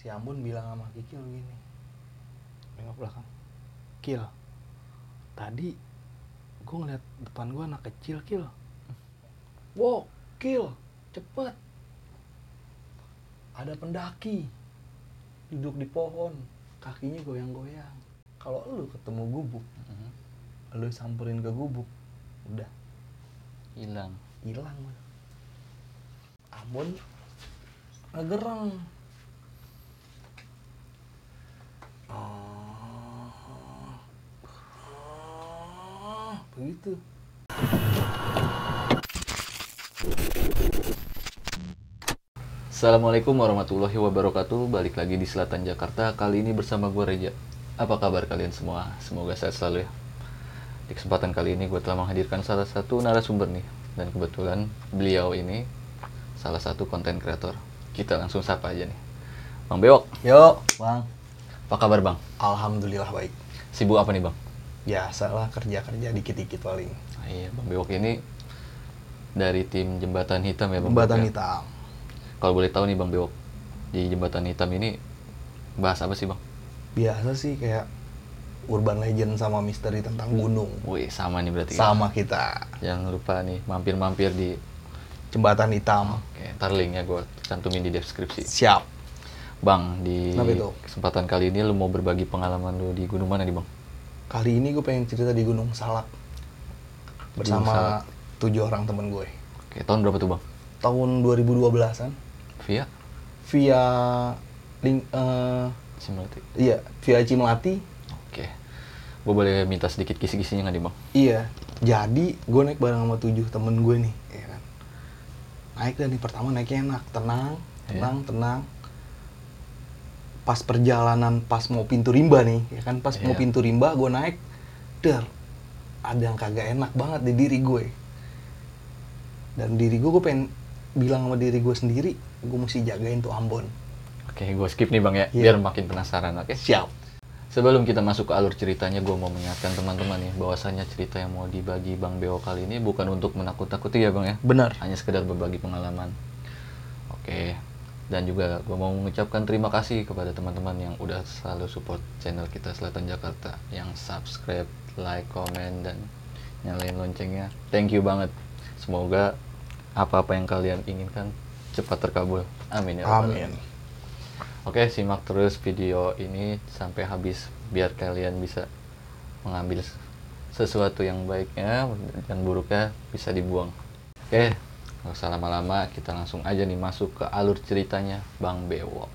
si Ambon bilang sama Kikil gini nengok belakang. Kil tadi gue ngeliat depan gue anak kecil Kil. Wow Kil cepet. Ada pendaki duduk di pohon kakinya goyang-goyang. Kalau lu ketemu gubuk lu samperin ke gubuk udah. Hilang. Hilang. Ambon ngegereng Begitu. Assalamualaikum warahmatullahi wabarakatuh. Balik lagi di Selatan Jakarta. Kali ini bersama gue Reja. Apa kabar kalian semua? Semoga sehat selalu ya. Di kesempatan kali ini gue telah menghadirkan salah satu narasumber nih. Dan kebetulan beliau ini Salah satu konten kreator Kita langsung sapa aja nih. Bang Bewok. Yuk bang Apa kabar Bang? alhamdulillah baik Sibuk apa nih Bang? biasalah kerja kerja dikit dikit paling Ah, iya Bang Bewok ini Dari tim Jembatan Hitam ya Bang jembatan Bewok ya? hitam Kalau boleh tahu nih Bang Bewok Di Jembatan Hitam ini Bahas apa sih Bang? biasa sih kayak urban legend sama misteri tentang gunung Wih sama nih berarti sama kita Jangan lupa nih mampir-mampir di jembatan hitam Oke, ntar linknya gue cantumin di deskripsi. siap Bang, di kesempatan kali ini lu mau berbagi pengalaman lu di gunung mana nih bang? kali ini gue pengen cerita di gunung salak Gunung Salak. bersama tujuh orang temen gue Oke, tahun berapa tuh bang? tahun 2012an Via? via link eh, Simulati. iya via Cimelati Oke. Gue boleh minta sedikit kisi-kisinya nggak nih bang? iya jadi gue naik bareng sama tujuh temen gue nih ya kan naik dan nih pertama naiknya enak tenang Iya. tenang tenang pas perjalanan pas mau pintu rimba nih ya kan pas mau Iya. pintu rimba gue naik der ada yang kagak enak banget di diri gue dan diri gue gue pengen bilang sama diri gue sendiri gue mesti jagain tuh Ambon Oke, gue skip nih bang ya, Iya. biar makin penasaran. Oke. siap Sebelum kita masuk ke alur ceritanya, gue mau mengingatkan teman-teman nih, bahwasanya cerita yang mau dibagi Bang Beo kali ini bukan untuk menakut-nakuti ya bang ya, benar hanya sekedar berbagi pengalaman. Oke. Dan juga gue mau mengucapkan terima kasih kepada teman-teman yang udah selalu support channel kita Selatan Jakarta, yang subscribe, like, komen dan nyalain loncengnya. Thank you banget. Semoga apa-apa yang kalian inginkan cepat terkabul. Amin ya rabbal amin. Oke, simak terus video ini sampai habis biar kalian bisa mengambil sesuatu yang baiknya dan buruknya bisa dibuang. Oke, nggak usah lama-lama, kita langsung aja nih masuk ke alur ceritanya Bang Bewok.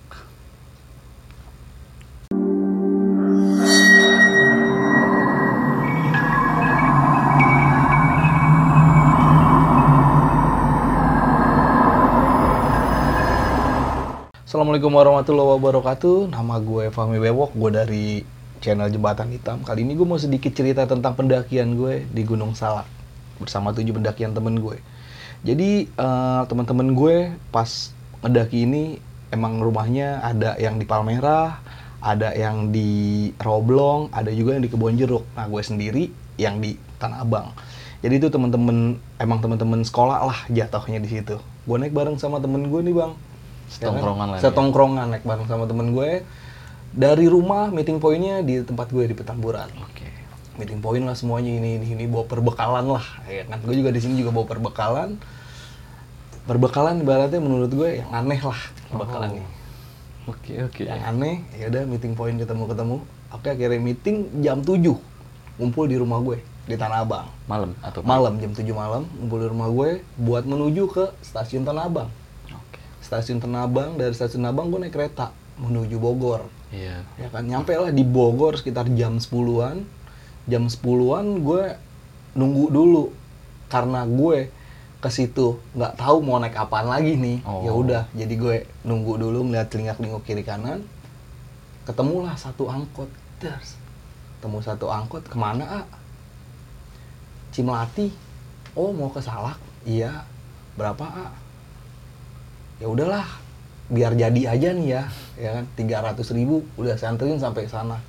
Assalamualaikum warahmatullahi wabarakatuh. Nama gue Fahmi Bewok, gue dari channel Jembatan Hitam. Kali ini gue mau sedikit cerita tentang pendakian gue di Gunung Salak bersama tujuh pendakian temen gue. Jadi eh, teman-teman gue pas ngedaki ini emang rumahnya ada yang di Palmerah, ada yang di Roblong, ada juga yang di Kebon Jeruk. Nah gue sendiri yang di Tanah Abang. Jadi itu teman-teman emang teman-teman sekolah lah jatuhnya di situ. Gue naik bareng sama temen gue nih bang. Setongkrongan lah Ya ya. kan? Setongkrongan naik bareng sama temen gue. Dari rumah meeting pointnya di tempat gue di Petamburan. Oke. Meeting point lah semuanya ini ini ini bawa perbekalan lah. Ya kan gue juga di sini juga bawa perbekalan. Perbekalan ibaratnya menurut gue yang aneh lah perbekalan Oh. nih. Oke, oke. Yang aneh ya udah meeting point ketemu ketemu. Oke akhirnya meeting jam 7 ngumpul di rumah gue di Tanah Abang. Malam atau pagi? Malam jam 7 malam ngumpul di rumah gue buat menuju ke stasiun Tanah Abang. Oke. Stasiun Tanah Abang dari stasiun Tanah Abang gue naik kereta menuju Bogor. Iya. Ya kan nyampe lah di Bogor sekitar jam 10-an. Jam 10-an gue nunggu dulu karena gue ke situ nggak tahu mau naik apaan lagi nih. Oh. Ya udah, jadi gue nunggu dulu ngeliat telingak-telinguk kiri kanan. Ketemulah satu angkot. Terus ketemu satu angkot ke mana ah? Cimelati. Oh mau ke Salak? Iya. Berapa ah? Ya udahlah, biar jadi aja nih ya, ya kan? 300 ribu udah saya anterin sampai sana.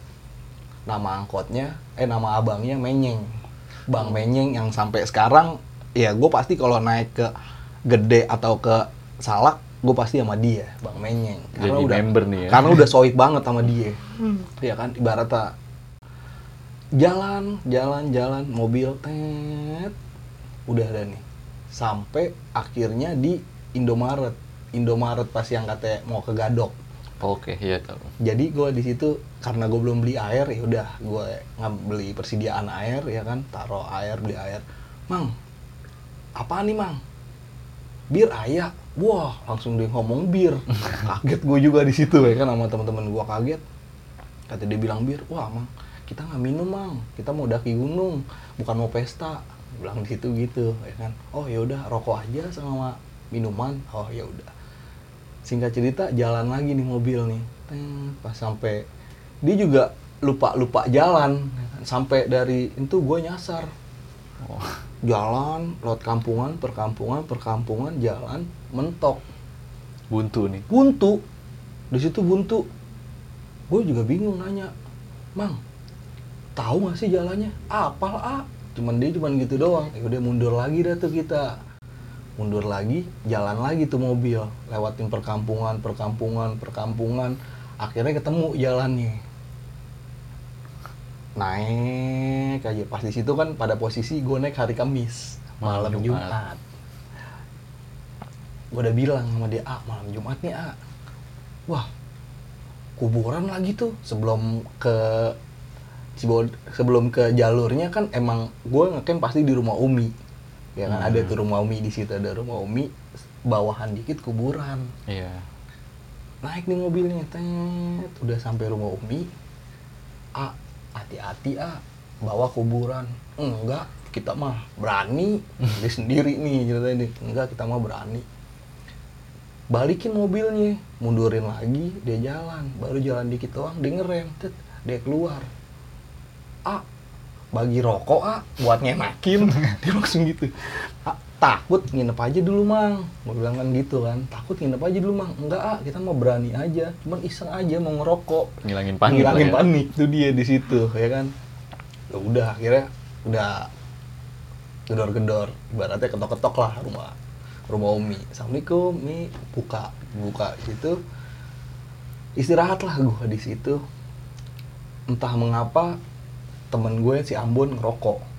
Nama angkotnya, eh nama abangnya Menyeng. Bang Menyeng yang sampai sekarang, ya gue pasti kalau naik ke Gede atau ke Salak, gue pasti sama dia bang menyeng. Karena Jadi udah member nih ya. karena udah soik banget sama dia. Ya kan ibaratnya jalan jalan jalan mobil tet. Udah ada nih. Sampai akhirnya di Indomaret. Indomaret pas yang katanya mau ke Gadok. Oke, iya tahu. jadi gue di situ karena gue belum beli air ya udah gue nggak beli persediaan air ya kan. Taruh air beli air. Mang apa nih mang? Bir ayah wah langsung dia ngomong bir. Kaget gue juga di situ ya kan sama teman-teman gue kaget. Kata dia bilang bir wah mang kita nggak minum mang. Kita mau daki gunung bukan mau pesta. Bilang di situ gitu ya kan. Oh ya udah rokok aja sama minuman. Oh ya udah. Singkat cerita jalan lagi nih mobil nih. Teng, pas sampai dia juga lupa lupa jalan ya kan. sampai dari itu gue nyasar. Oh. Jalan lewat kampungan perkampungan perkampungan jalan mentok. Buntu nih. buntu. Di situ buntu. Gue juga bingung nanya mang tahu nggak sih jalannya? Apal ah cuman dia cuman gitu doang. Ya udah mundur lagi dah tuh kita. Mundur lagi jalan lagi tuh mobil. Lewatin perkampungan perkampungan perkampungan. Akhirnya ketemu jalannya naik aja pas di situ kan pada posisi gue naik hari Kamis malam Malam Jumat, Jumat. gue udah bilang sama dia ah malam Jumat nih ah wah kuburan lagi tuh sebelum ke sebelum sebelum ke jalurnya kan emang gue ngecamp pasti di rumah Umi ya kan Hmm. ada tuh rumah Umi di situ ada rumah Umi bawahan dikit kuburan Iya. naik nih mobilnya tet udah sampai rumah Umi ah hati-hati ah. Bawa kuburan. Enggak kita mah berani. Dia sendiri nih ceritanya nih enggak kita mah berani. Balikin mobilnya mundurin lagi dia jalan. Baru jalan dikit doang dia ngerem. Tet dia keluar. Ah bagi rokok ah buat ngenakin dia langsung gitu. Ah, takut nginep aja dulu mang. Gue bilang kan gitu kan. Takut nginep aja dulu mang. Enggak ah kita mau berani aja. Cuman iseng aja mau ngerokok. Ngilangin panik ngilangin ya. panik itu dia di situ ya kan. Ya udah akhirnya udah gedor-gedor. Ibaratnya ketok-ketok lah rumah rumah Umi. Assalamualaikum mi. Buka buka situ. Istirahat lah gue di situ. Entah mengapa temen gue si Ambon ngerokok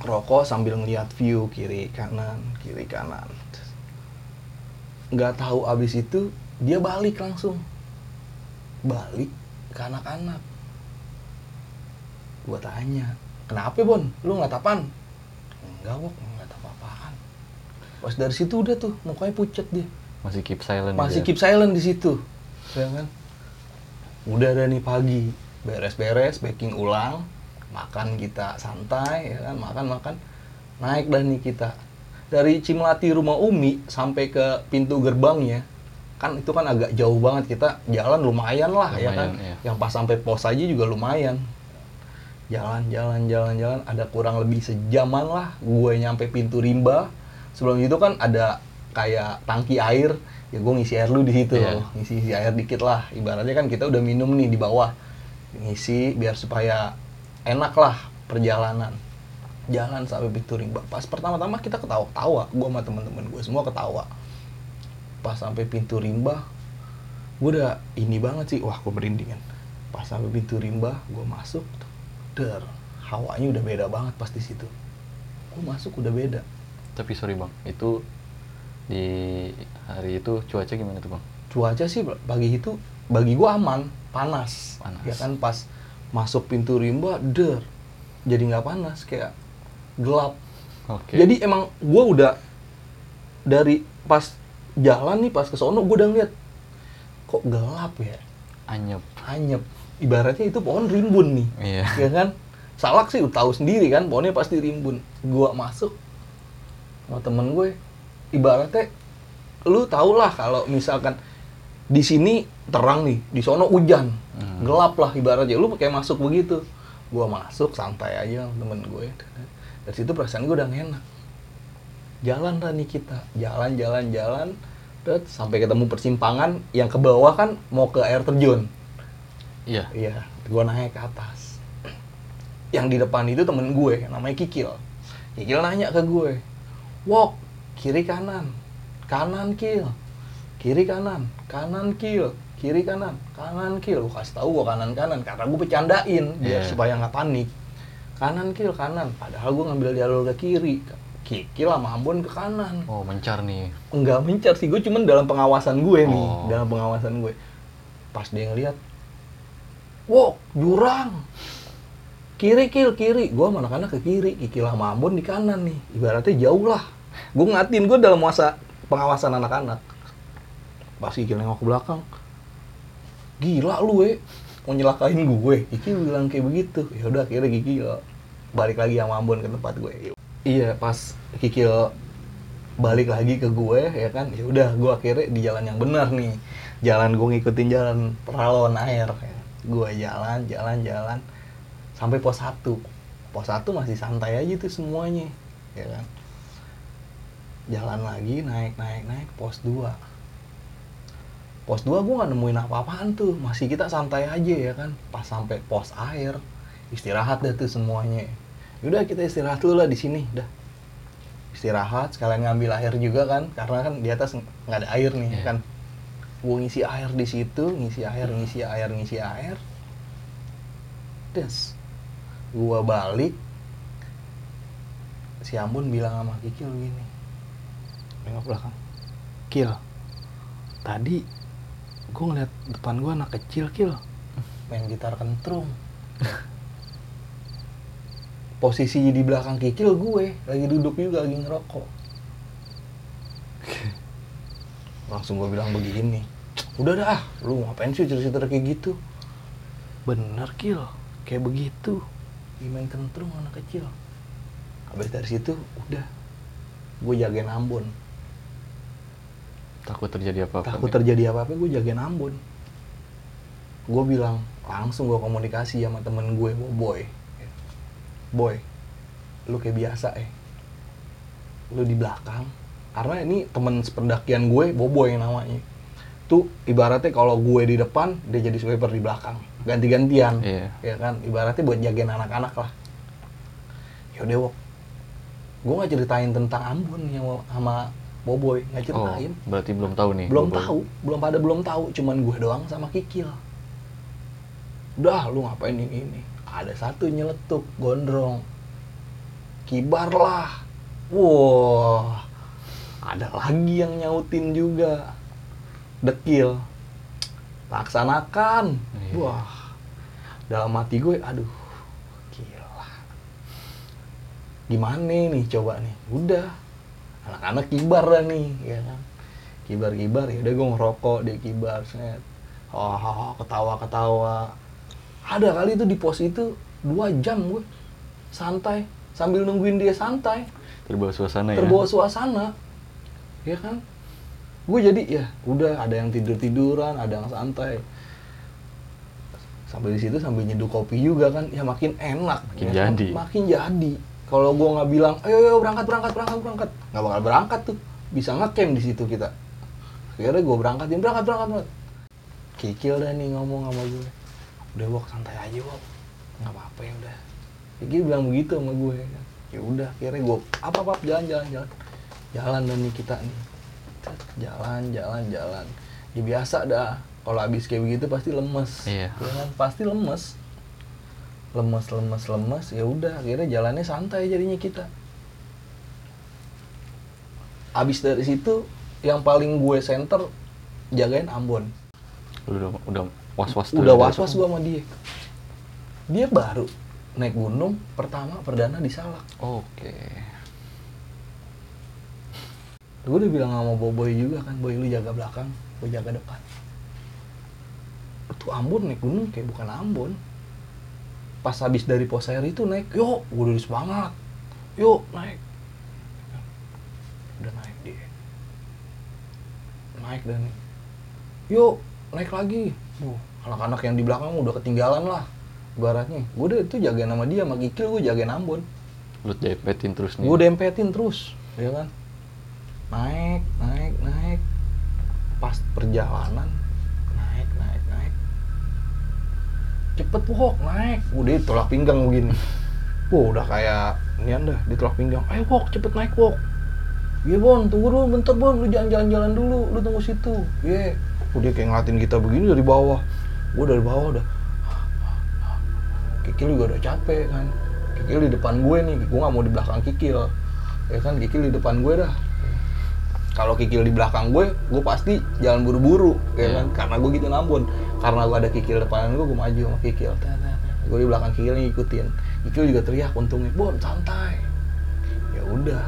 ngerokok sambil ngeliat view kiri kanan kiri kanan. Nggak tahu abis itu dia balik langsung. Balik ke anak-anak. Gua tanya kenapa Bon? Lu nggak tapan enggak wok nggak tapa apaan pas dari situ udah tuh mukanya pucat dia. Masih keep silent. masih gitu keep silent di situ. Ya kan? Udah ada nih pagi. Beres-beres packing ulang makan kita santai ya kan? Makan makan. Naik dah nih kita. Dari Cimlati rumah Umi sampai ke pintu gerbangnya kan itu kan agak jauh banget. Kita jalan lumayan lah ya kan? Lumayan, iya. yang pas sampai pos aja juga lumayan. Jalan jalan jalan jalan. Ada kurang lebih sejaman lah gue nyampe pintu rimba. Sebelum itu kan ada kayak tangki air. Ya gue ngisi air lu di situ. Iya. ngisi isi air dikit lah. Ibaratnya kan kita udah minum nih di bawah. Ngisi biar supaya enak lah perjalanan. Jalan sampai pintu rimba pas pertama-tama kita ketawa-tawa gue sama temen-temen gue semua ketawa. Pas sampai pintu rimba gue udah ini banget sih. Wah gue merinding kan pas sampai pintu rimba gue masuk der hawanya udah beda banget pas di situ. Gue masuk udah beda. Tapi sorry bang, itu di hari itu cuaca gimana tuh bang? cuaca sih bagi itu bagi gue aman panas, Panas. ya kan pas masuk pintu rimba der jadi nggak panas kayak gelap Oke. jadi emang gue udah dari pas jalan nih pas ke sono gue udah ngeliat kok gelap ya anyep. anyep ibaratnya itu pohon rimbun nih Iya. ya kan salak sih tahu sendiri kan pohonnya pasti rimbun gua masuk sama temen gue ibaratnya lu tau lah kalau misalkan di sini terang nih di sono hujan Hmm. gelap lah ibaratnya lu kayak masuk begitu gua masuk santai aja temen gue dari situ perasaan gue udah enak jalan lah nih kita jalan jalan jalan terus sampai ketemu persimpangan yang ke bawah kan mau ke air terjun Iya. Iya, gua naik ke atas. Yang di depan itu temen gue, namanya Kikil. Kikil nanya ke gue, Wok, kiri kanan. Kanan, Kil. kiri kanan kanan kill kiri kanan. Kanan kill gue kasih tahu gue kanan kanan karena gue bercandain biar Iya. supaya nggak panik. Kanan kill kanan. Padahal gue ngambil jalur ke kiri. Kikil sama Ambon ke kanan. Oh, mencar nih. nggak mencar sih gue cuman dalam pengawasan gue nih. Oh. dalam pengawasan gue. Pas dia ngeliat wow jurang. Kiri kil kiri. Gue mana anak ke kiri. Kikil sama Ambon di kanan nih. Ibaratnya jauh lah. Gue ngatin gue dalam masa pengawasan anak-anak pas kikil nengok ke belakang. Gila lu eh. Mau nyelakain gue. Kikil bilang kayak begitu. Ya udah akhirnya Kikil balik lagi sama Ambon ke tempat gue. Iya pas Kikil balik lagi ke gue ya kan. Ya udah gue akhirnya di jalan yang benar nih. Jalan gue ngikutin jalan peralon air. Ya. gue jalan jalan jalan. Sampai pos 1 pos 1 masih santai aja tuh semuanya ya kan. Jalan lagi naik naik naik. Pos 2 pos 2 gue nggak nemuin apa-apaan tuh. Masih kita santai aja ya kan. Pas sampai pos air istirahat deh tuh semuanya. Udah kita istirahat dulu lah di sini dah. Istirahat sekalian ngambil air juga kan. Karena kan di atas nggak ada air nih Iya. kan. Gue ngisi air di situ ngisi air ngisi air ngisi air. Des. Gue balik. Si Ambon bilang sama Kikil gini. Nengok belakang. Kil tadi gue ngeliat depan gue anak kecil Kil. Main gitar kentrung. Posisi di belakang Kikil gue lagi duduk juga lagi ngerokok. Langsung gue bilang begini udah dah lu ngapain sih cerita kayak gitu? Bener Kil. Kayak begitu. Main kentrung anak kecil. Habis dari situ udah. Gue jagain Ambon Takut terjadi apa-apa. takut nih. terjadi apa-apa gue jagain Ambon. Gue bilang langsung gue komunikasi sama temen gue boy boy lu kayak biasa eh. Lu di belakang. Karena ini temen sependakian gue boboy namanya. Tuh ibaratnya kalau gue di depan dia jadi sweeper di belakang. Ganti-gantian Iya. ya kan? Ibaratnya buat jagain anak-anak lah. Yaudah wok. Gue nggak ceritain tentang Ambon yang sama boboy. Nggak Oh, ceritain. berarti belum tahu nih. belum Bobo. tahu. Belum pada belum tahu. Cuman gue doang sama Kikil. Udah lu ngapain ini ini? Ada satu nyeletuk gondrong. Kibar lah. Wah ada lagi yang nyautin juga. Dekil. Laksanakan. Iya. wah. Dalam hati gue aduh gila. Gimana nih coba nih. Udah anak-anak kibar dah nih ya kan? Kibar kibar ya udah gue ngerokok dia kibar set. Oh, ketawa ketawa ada kali itu di pos itu dua jam gue santai sambil nungguin dia santai. Terbawa suasana ya. terbawa suasana ya kan? Gue jadi ya udah ada yang tidur tiduran ada yang santai. Sampai di situ sambil nyeduh kopi juga kan ya makin enak. Makin ya kan? jadi. makin jadi kalau gue nggak bilang ayo ayo berangkat berangkat berangkat berangkat. Nggak bakal berangkat tuh. Bisa ngecamp di situ kita. Akhirnya gue berangkatin berangkat berangkat berangkat. Kikil dah nih ngomong sama gue udah wok santai aja wok nggak apa apa ya udah. Kikil bilang begitu sama gue kan. Ya udah. Akhirnya gue apa apa jalan jalan jalan. Jalan dan nih kita nih. Jalan jalan jalan. Ya biasa dah. Kalau habis kayak begitu pasti lemes. Iya. ya kan? Pasti lemes lemes lemes lemes ya udah akhirnya jalannya santai jadinya kita. Habis dari situ yang paling gue center jagain Ambon. Udah udah was-was udah was was gue sama dia. Dia baru naik gunung pertama perdana di Salak. Oke. gue udah bilang sama Boboy juga kan Boy lu jaga belakang gue jaga depan. Itu Ambon naik gunung kayak bukan Ambon pas habis dari pos air itu naik yuk gue udah semangat. Yuk naik. Udah naik dia. Naik dan yuk naik lagi. Anak-anak yang di belakang udah ketinggalan lah ibaratnya. Gue udah itu jagain sama dia sama Kikil gue jagain Ambon. Lu dempetin terus nih. gue dempetin terus ya kan? Naik naik naik. Pas perjalanan naik naik naik cepet wok naik. Udah tolak pinggang begini. Wah udah kayak ini anda di tolak pinggang. Ayo wok cepet naik wok iya bon tunggu dulu bentar bon. Lu jangan jalan-jalan dulu lu tunggu situ. Iya. Yeah. dia kayak ngeliatin kita begini dari bawah. Gue dari bawah udah. Kikil juga udah capek kan. Kikil di depan gue nih. Gue nggak mau di belakang Kikil. Ya kan Kikil di depan gue dah. Kalau Kikil di belakang gue gue pasti jalan buru-buru ya Iya. kan. Karena gue gitu nambun karena gue ada Kikil depan gue gue maju sama Kikil. Gue di belakang Kikil ngikutin. Kikil juga teriak untungnya bon santai. Ya udah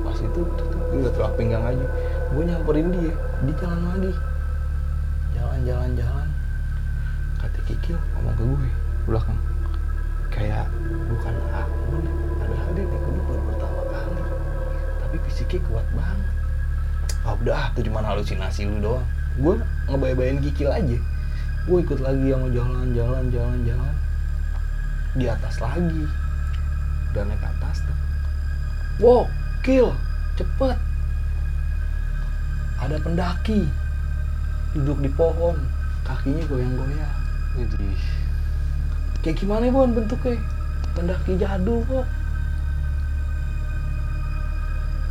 pas itu gue udah teriak pinggang aja gue nyamperin dia di jalan lagi. Jalan jalan jalan kata Kikil ngomong ke gue belakang. Kayak bukan aku padahal dia nih gue baru pertama kali. Tapi fisiknya kuat banget. Ah udah itu cuma halusinasi lu doang. Gue ngebay-bayin Kikil aja gue ikut lagi yang mau jalan jalan jalan jalan. Di atas lagi. Udah naik atas tuh wow kill cepet. Ada pendaki duduk di pohon kakinya goyang-goyang. Widih. kayak gimana ya bon bentuknya? Pendaki jadul kok.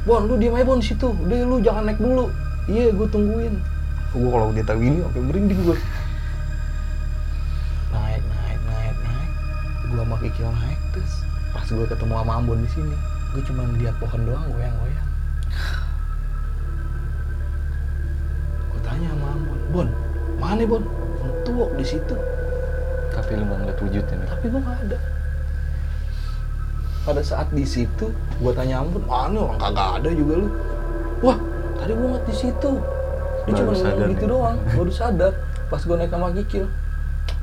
Bon lu diem aja bon situ. Udah lu jangan naik dulu. Iya gue tungguin. Gue kalau dia tahu ini sampai merinding gue sama Kikil naik terus pas gue ketemu sama Ambon di sini gue cuma lihat pohon doang goyang-goyang. Gue tanya sama Ambon Bon mana Bon? Tuh di situ. Tapi lu nggak ngeliat wujudnya nih. tapi gue nggak ada. Pada saat di situ gue tanya ampun mana orang kagak ada juga lu. Wah tadi gue ngeliat di situ. Dia cuma ngomong gitu nih. doang baru sadar. Pas gue naik sama Kikil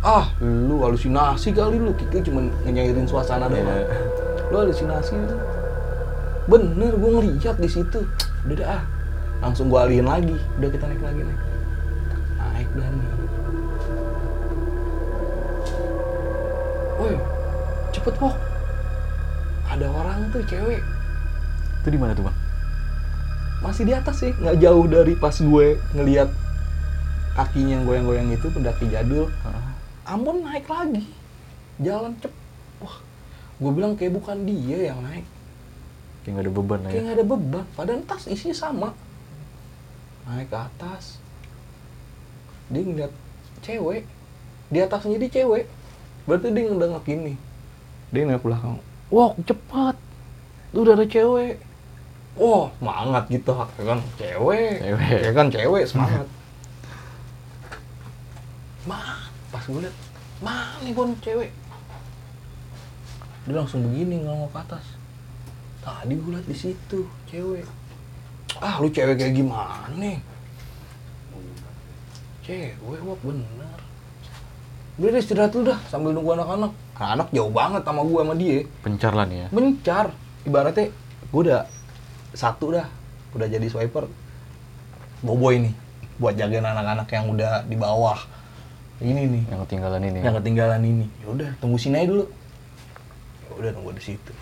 ah lu halusinasi kali lu Kikil cuma nyairin suasana doang Iya. lu halusinasi lu bener gue ngeliat di situ udah dah ah. langsung gue alihin lagi udah kita naik lagi naik naik dan Woi, cepet kok. Ada orang tuh cewek Itu di mana tuh bang? masih di atas sih, nggak jauh dari pas gue ngeliat kakinya yang goyang-goyang itu pendaki jadul. Ambon naik lagi, jalan cep. Wah, gue bilang kayak bukan dia yang naik, Kayak nggak ada beban lah kayak ya. nggak ada beban. Padahal tas isinya sama. Naik ke atas, dia ngeliat cewek, di atasnya dia cewek. Berarti dia ngedengak gini. Dia ngeliat belakang. Wah, cepat. Lu udah ada cewek. Wah, semangat gitu. Ya kan cewek. Cewek. Ya kan cewek semangat. Ma, pas gue liat, mana nih bon cewek? Dia langsung begini ngelongok ke atas. Tadi gue liat di situ cewek. Ah, lu cewek kayak gimana nih? Cewek, wah bener. Udah deh istirahat dulu dah sambil nunggu anak-anak. Anak jauh banget sama gue sama dia. Pencar lah nih ya. Mencar. Ibaratnya gue udah satu dah. Udah jadi swiper. Boboy nih. Buat jagain anak-anak yang udah di bawah. Ini nih. Yang ketinggalan ini. Yang ketinggalan ini. Ya udah tunggu sini aja dulu. Ya udah tunggu di situ.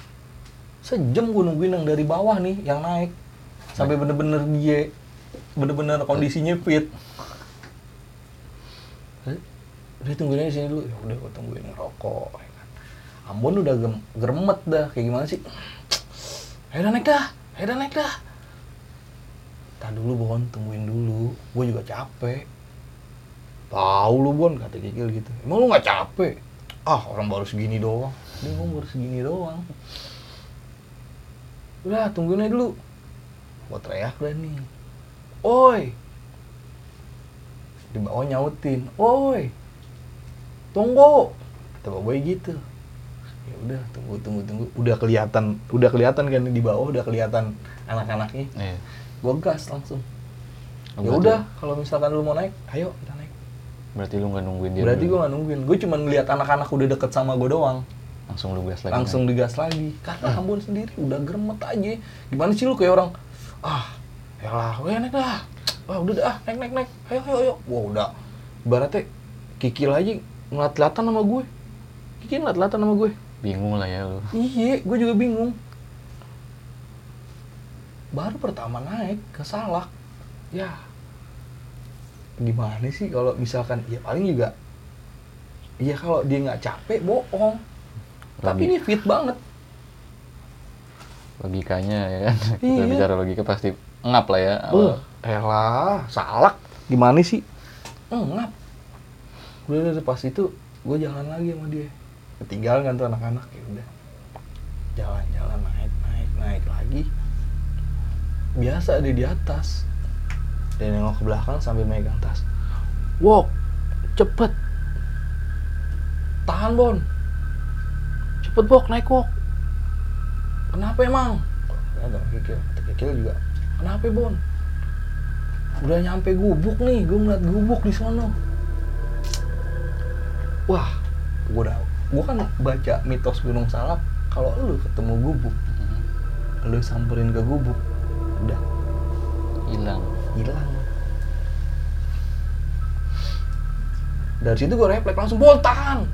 Sejam gue nungguin yang dari bawah nih yang naik. Sampai bener-bener dia bener-bener kondisinya fit. Eh, Udah tungguin aja di sini dulu. Ya udah gue tungguin ngerokok. ya kan. Ambon udah geremet dah kayak gimana sih? Ayo naik dah, ayo naik dah. Tahan dulu Bon, tungguin dulu. Gue juga capek. Tahu lu Bon, kata Kikil gitu. Emang lu nggak capek? Ah, orang baru segini doang. Dia ngomong baru segini doang. Udah, tungguin aja dulu. Gua teriak dah nih. Oi! Di bawah nyautin. Oi! Tunggu! Kata Boy gitu. Ya udah, tunggu, tunggu, tunggu. Udah kelihatan, udah kelihatan kan di bawah udah kelihatan anak-anaknya. Iya. Gua gas langsung. Ya udah, kalau misalkan lu mau naik, ayo kita. Berarti lu nggak nungguin dia. Berarti gue gak nungguin. Gue cuma ngeliat anak-anak udah deket sama gue doang. langsung lu gas lagi. Langsung digas lagi. Karena Ambon sendiri udah geremet aja. Gimana sih lu kayak orang, ah, ya lah, weh naik dah. Wah udah dah, naik, naik, naik. Ayo, ayo, ayo. Wah udah. Ibaratnya Kikil aja ngeliat-lihatan sama gue. Kikil ngeliat-lihatan sama gue. Bingung lah ya lu. Iya, gue juga bingung. Baru pertama naik ke Salak. Ya. Gimana sih kalau misalkan ya paling juga Iya kalau dia nggak capek bohong. Tapi ini fit banget. Logikanya ya kan. Kita Iya. bicara logika pasti ngap lah ya. Uh, elah, salak. Gimana sih? Ngap. Udah, udah, udah, pas itu gue jalan lagi sama dia. Ketinggalan kan tuh anak-anak ya udah. Jalan-jalan naik, naik, naik lagi. Biasa dia di atas. Dia nengok ke belakang sambil megang tas. Wok, cepet. Tahan Bon. Cepet Bok, naik Wok. Kenapa emang? Kata Kikil, Kikil juga. Kenapa Bon? Udah nyampe gubuk nih, gue ngeliat gubuk di sono. Wah, gue udah, gue kan baca mitos Gunung Salak. Kalau lu ketemu gubuk, lu samperin ke gubuk, udah Hilang. Hilang. Dari situ gue refleks langsung, Bon tahan,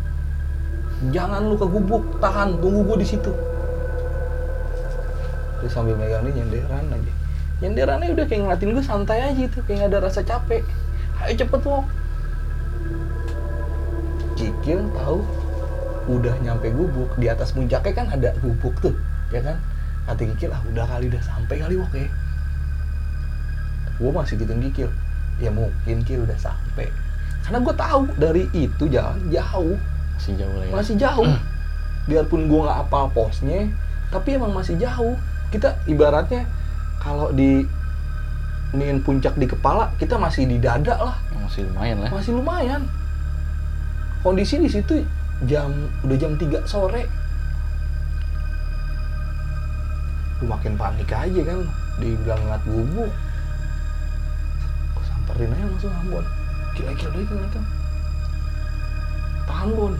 jangan lu ke gubuk, tahan, tunggu gue di situ. Terus sambil megang dia nyenderan aja. Nyenderannya udah kayak ngeliatin gue santai aja itu, kayak nggak ada rasa capek. Ayo cepet wok. Cikil tahu udah nyampe gubuk di atas puncaknya kan ada gubuk tuh, ya kan? Kata Kikil ah udah kali udah sampai kali wok ya. Gue masih gituin Kikil, ya mungkin Kil udah sampai. Karena gue tahu dari itu jalan jauh. Masih jauh lah ya. masih jauh. Biarpun gua nggak apal posnya tapi emang masih jauh. Kita ibaratnya kalau di iniin puncak di kepala kita masih di dada lah. Masih lumayan lah. masih lumayan. Kondisi di situ jam udah jam 3 sore. Lu makin panik aja kan. Dibilang ngeliat gubuk samperin aja langsung ambon. Kira-kira deh kan tahan bon.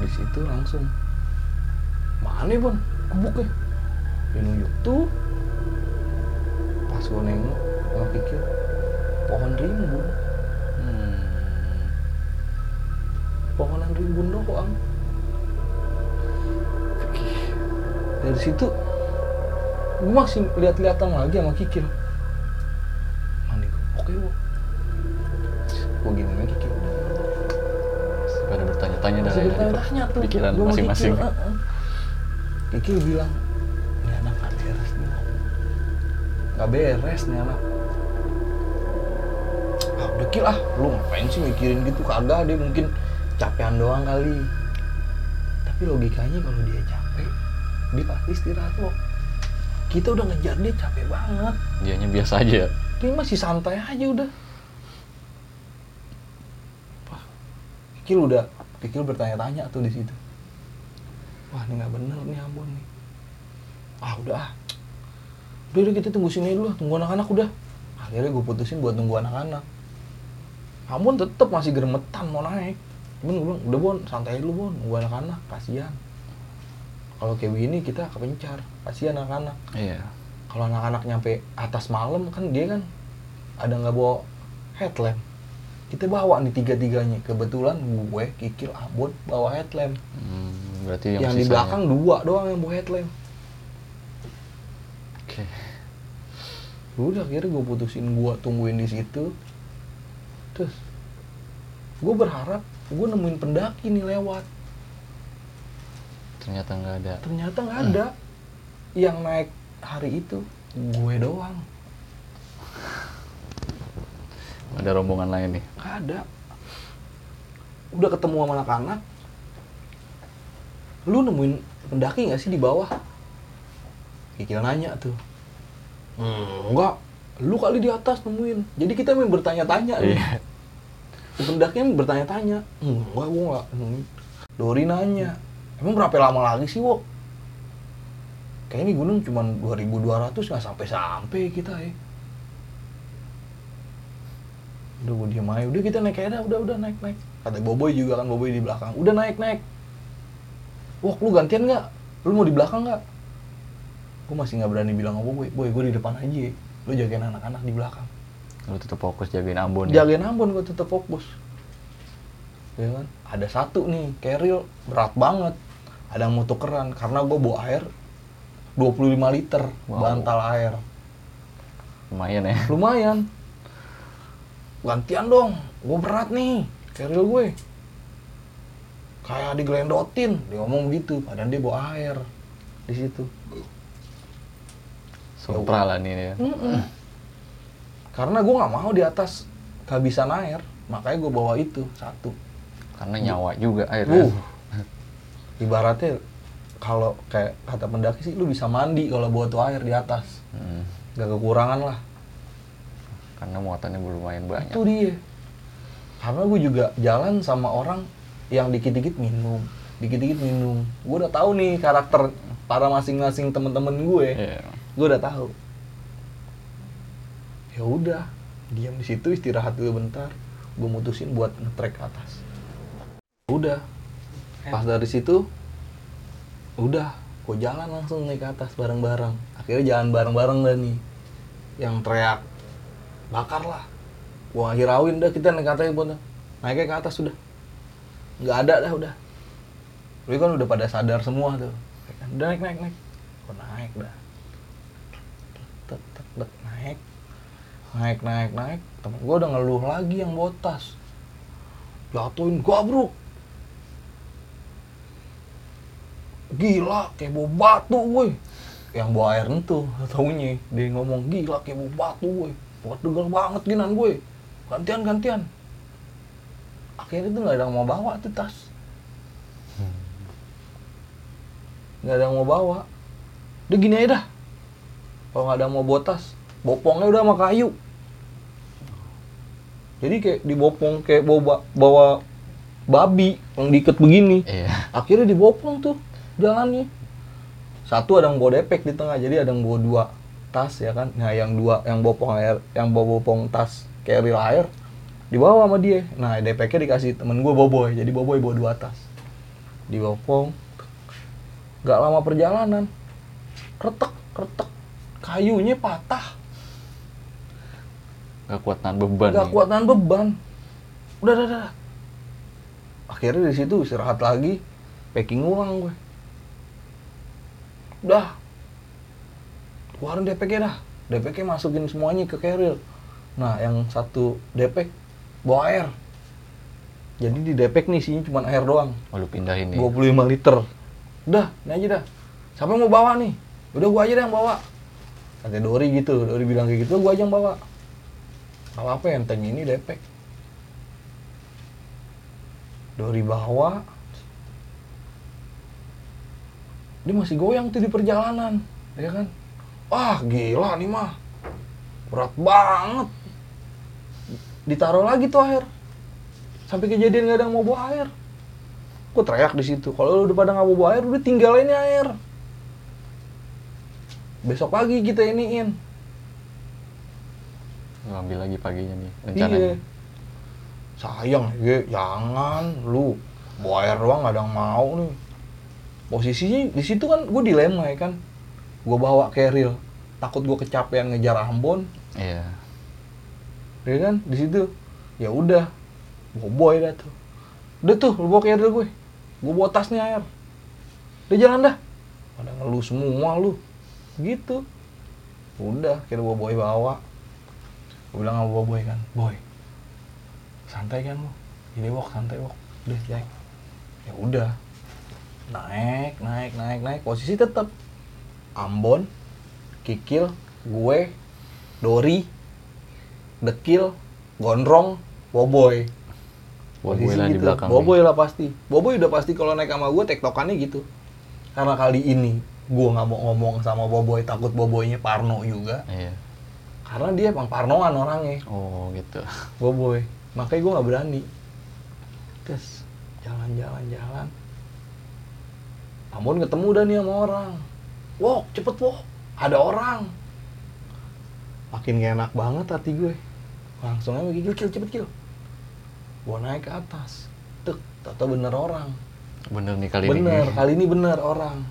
Di situ langsung. Mana bon? Gubuknya dia nunjuk tuh. Pas gue nengok gue pikir pohon rimbun. Hmm. pohonan rimbun doang. Dari situ gue masih lihat-lihatan lagi sama Kikil. Mandi oke bu pada bertanya-tanya ya, di bertanya-tanya tuh pikiran masing-masing. Kikil, uh-uh. Kikil bilang ini anak gak beres nih Om." gak beres nih anak ah udah Kil ah lu ngapain sih mikirin gitu kagak dia mungkin capean doang kali tapi logikanya kalau dia capek dia pasti istirahat loh kita udah ngejar dia capek banget Dianya biasa aja. dia masih santai aja udah Kikil udah Kikil bertanya-tanya tuh di situ. Wah ini nggak bener nih Ambon nih. Ah udah ah. Udah udah kita tunggu sini dulu tunggu anak-anak udah. Akhirnya gue putusin buat tunggu anak-anak. Ambon tetep masih geremetan mau naik. Cuman gue bilang udah Bon santai dulu Bon tunggu anak-anak kasihan. Kalau kayak begini kita kepencar kasihan anak-anak. Iya. kalau anak-anak nyampe atas malam kan dia kan ada nggak bawa headlamp kita bawa nih tiga-tiganya. Kebetulan gue kikil abon bawa headlamp. Hmm, berarti yang, yang, di belakang dua doang yang bawa headlamp. Oke. udah akhirnya gue putusin gue tungguin di situ. Terus gue berharap gue nemuin pendaki nih lewat. Ternyata nggak ada. ternyata nggak ada. Yang naik hari itu gue doang Ada rombongan lain nih. Ada. Udah ketemu sama anak-anak. Lu nemuin pendaki nggak sih di bawah? Kikil nanya tuh. Hmm, enggak. Lu kali di atas nemuin. Jadi kita main bertanya-tanya nih. Iya. Main bertanya-tanya. Hmm, enggak, gua enggak nemuin. Dori nanya. Emang berapa lama lagi sih, Wok? Kayaknya ini gunung cuma 2200 nggak sampai-sampai kita ya. Udah gue diem aja, udah kita naik aja dah, udah udah naik naik. Kata Boboy juga kan Boboy di belakang, udah naik naik. Wah, lu gantian nggak? Lu mau di belakang nggak? Gue masih nggak berani bilang sama Boboy, Boy gue di depan aja. ya. Lu jagain anak-anak di belakang. Lu tetap fokus jagain Ambon ya. Jagain Ambon gue tetap fokus. Ya kan? Ada satu nih, keril berat banget. Ada yang mau tukeran karena gue bawa air 25 liter Wow. bantal air. Lumayan ya. lumayan gantian dong gue berat nih keril gue. Kayak digelendotin dia ngomong gitu padahal dia bawa air di situ. Sopra lah nih ya. Karena gue nggak mau di atas kehabisan air makanya gue bawa itu satu. Karena nyawa juga air kan? Uh, ibaratnya kalau kayak kata pendaki sih lu bisa mandi kalau bawa tuh air di atas. Hmm, gak kekurangan lah karena muatannya lumayan banyak. itu dia. Karena gue juga jalan sama orang yang dikit-dikit minum dikit-dikit minum. Gue udah tahu nih karakter para masing-masing temen-temen gue Iya. gue udah tahu. Ya udah diam di situ istirahat dulu bentar. Gue mutusin buat ngetrek ke atas. Udah. Pas dari situ udah gue jalan langsung naik ke atas bareng-bareng. Akhirnya jalan bareng-bareng dah nih. Yang teriak bakar lah gua hirauin dah kita naik atas buat naiknya ke atas sudah. Nggak ada dah udah. Tapi kan udah pada sadar semua tuh. Udah naik naik naik. Gua naik dah? Tek naik. Naik naik naik. Temen gua udah ngeluh lagi yang botas. Jatuhin gabruk. Gila kayak bau batu woi. Yang bawa air itu taunya. Dia ngomong gila kayak bau batu woi buat degal banget ginan gue. Gantian gantian akhirnya tuh nggak ada yang mau bawa tuh tas. Nggak ada yang mau bawa. Udah gini aja dah. Kalau nggak ada yang mau bawa tas bopongnya udah sama kayu. Jadi kayak dibopong kayak bawa bawa babi yang diikat begini. Iya. akhirnya dibopong tuh jalannya. Satu ada yang bawa depek di tengah jadi ada yang bawa dua tas ya kan? Nah yang dua yang bopong air yang bopong tas carrier air dibawa sama dia. Nah depeknya dikasih temen gue boboy. Jadi boboy bawa dua tas. Dibopong nggak lama perjalanan retek retek kayunya patah. Gak kuat nahan beban. nggak nih. kuat nahan beban. Udah udah udah. Akhirnya di situ istirahat lagi. Packing ulang gue udah keluarin DPK dah. DPK masukin semuanya ke carrier nah yang satu DPK bawa air. Jadi di DPK nih isinya cuma air doang. Oh, lu pindahin nih. 25 liter. Udah ini aja dah. Siapa yang mau bawa nih? Udah gua aja dah yang bawa. Kata Dori gitu Dori bilang kayak gitu gua aja yang bawa. Kalau apa enteng ini depek Dori bawa. Dia masih goyang tuh di perjalanan ya kan wah gila nih mah berat banget ditaruh lagi tuh air sampai kejadian gak ada yang mau bawa air Gue teriak di situ. Kalau lu udah pada nggak mau bawa air, udah tinggal ini air. Besok pagi kita iniin. Lu ambil lagi paginya nih Iya. rencananya. Sayang, ya, jangan lu bawa air doang nggak ada yang mau nih. Posisinya di situ kan gue dilema ya kan. Gue bawa keril, takut gue kecapean ngejar Ambon, Iya. ya kan? Di situ, ya udah, boboy dah tuh. Udah tuh, lu bawa keril gue. Gue bawa tasnya air. Udah jalan dah. Pada ngeluh semua lu. Gitu. Udah, kira bawa boy bawa. Gue bilang sama boy kan, boy, santai kan lu. Ini wok, santai wok. Udah, naik. Ya udah. Naik, naik, naik, naik. Posisi tetap. Ambon, Kikil, gue, Dori, Dekil, Gondrong, Boboy. Posisi di gitu. belakang. nih. Boboy lah pasti. Boboy udah pasti kalau naik sama gue tektokannya gitu. Karena kali ini gue nggak mau ngomong sama Boboy takut Boboynya Parno juga. Iya. Karena dia emang Parnoan orangnya. Oh, gitu. Boboy. Makanya gue nggak berani. Terus jalan-jalan-jalan. Ambon ketemu dah nih sama orang. Wok, cepet wok. Ada orang. Makin gak enak banget hati gue. Langsung aja gigil, kil, cepet kil. Gue naik ke atas. Tek, tata bener orang. Bener nih kali ini. Bener, kali ini bener orang.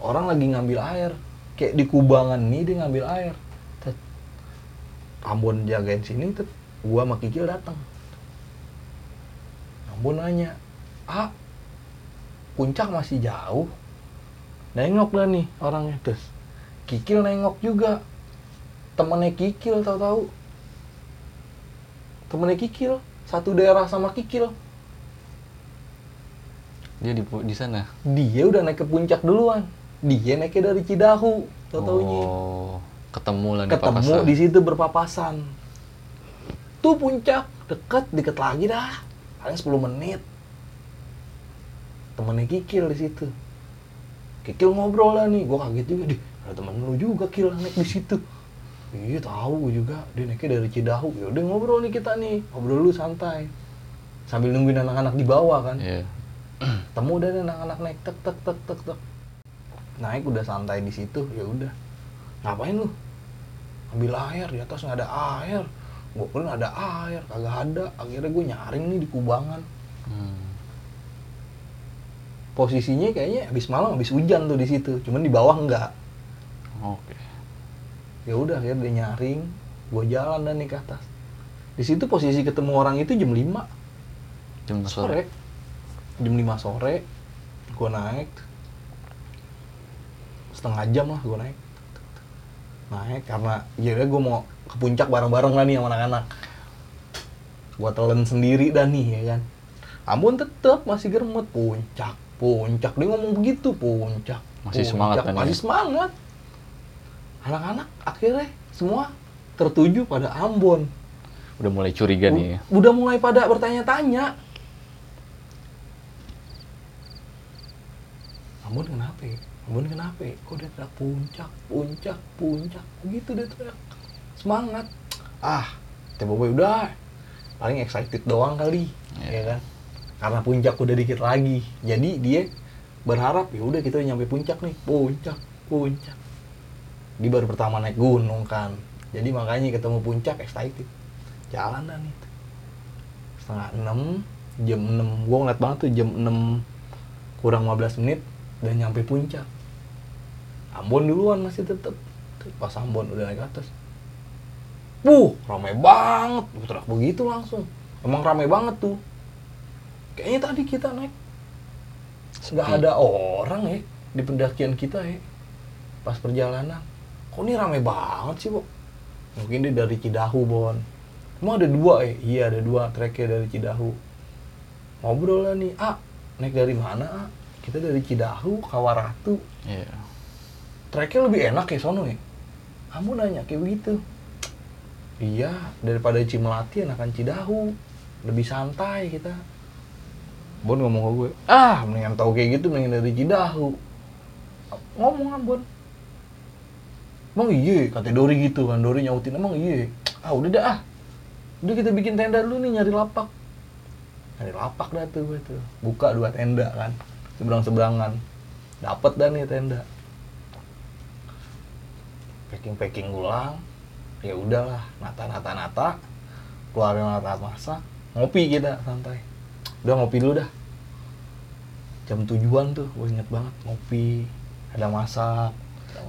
Orang lagi ngambil air. Kayak di kubangan nih dia ngambil air. Tet. Ambon jagain sini, tet. gua sama Kikil datang. Ambon nanya, ah, puncak masih jauh. Nengok dah nih orangnya terus. Kikil nengok juga. Temennya Kikil tahu-tahu. Temennya Kikil, satu daerah sama Kikil. Dia di di sana. dia udah naik ke puncak duluan dia naiknya dari Cidahu tau taunya Oh, ketemu lah ketemu di situ berpapasan tuh puncak deket deket lagi dah paling 10 menit temennya kikil di situ kikil ngobrol lah nih gua kaget juga deh ada temen lu juga kil naik di situ. Iya tahu juga dia naiknya dari Cidahu. Ya udah ngobrol nih kita nih ngobrol lu santai. Sambil nungguin anak-anak di bawah kan. Iya. temu udah anak-anak naik tek tek tek tek tek. Naik udah santai di situ ya udah. Ngapain lu? Ambil air di atas nggak ada air. Gua kira ada air kagak ada. Akhirnya gue nyaring nih di kubangan. Hmm. Posisinya kayaknya habis malam habis hujan tuh di situ. Cuman di bawah enggak. Oke. ya udah akhirnya dia nyaring. Gue jalan dan nih ke atas. Di situ posisi ketemu orang itu jam 5 Jam sore. sore. Jam 5 sore gue naik. Setengah jam lah gue naik. Naik karena ya gue mau ke puncak bareng-bareng lah nih sama anak-anak. Gue telan sendiri dah nih ya kan. Ambon tetep masih germet puncak puncak dia ngomong begitu puncak Masih puncak. semangat kan masih ya? semangat anak-anak akhirnya semua tertuju pada Ambon Udah mulai curiga nih. ya. U- Udah mulai pada bertanya-tanya. Ambon kenapa ya? Ambon kenapa ya? Kok dia teriak puncak, puncak, puncak. Begitu dia teriak. Semangat. Ah, boy udah. Paling excited doang kali, Iya. ya kan? Karena puncak udah dikit lagi. Jadi dia berharap ya udah kita nyampe puncak nih, puncak, puncak. Dia baru pertama naik gunung kan. Jadi makanya ketemu puncak excited jalan dah nih setengah enam jam enam gue ngeliat banget tuh jam enam kurang 15 menit udah nyampe puncak Ambon duluan masih tetep pas Ambon udah naik atas Wuh, rame banget. Gue begitu langsung. Emang rame banget tuh. Kayaknya tadi kita naik nggak Sepi. ada orang ya di pendakian kita ya pas perjalanan. Kok ini rame banget sih, Bo? Mungkin dia dari Cidahu, Bon. Emang ada dua ya? Iya, ada dua treknya dari Cidahu. Ngobrol lah nih, ah, naik dari mana, ah? Kita dari Cidahu, Kawaratu. Iya. Treknya lebih enak ya sono ya? Kamu nanya kayak begitu. Iya, daripada Cimelati enakan Cidahu. Lebih santai kita. Bon ngomong ke gue, ah mendingan tahu kayak gitu mendingan dari Cidahu. Ngomong kan Bon. Emang iya, kata Dori gitu kan, Dori nyautin, emang iya. Ah udah dah ah. Udah kita bikin tenda dulu nih nyari lapak. Nyari lapak dah tuh gue tuh. Buka dua tenda kan, seberang-seberangan. Dapet dah nih tenda. Packing-packing ulang. Ya udahlah, nata-nata-nata. Keluarin alat masak, ngopi kita santai. Udah ngopi dulu dah. Jam tujuan tuh, gue inget banget ngopi, ada masak,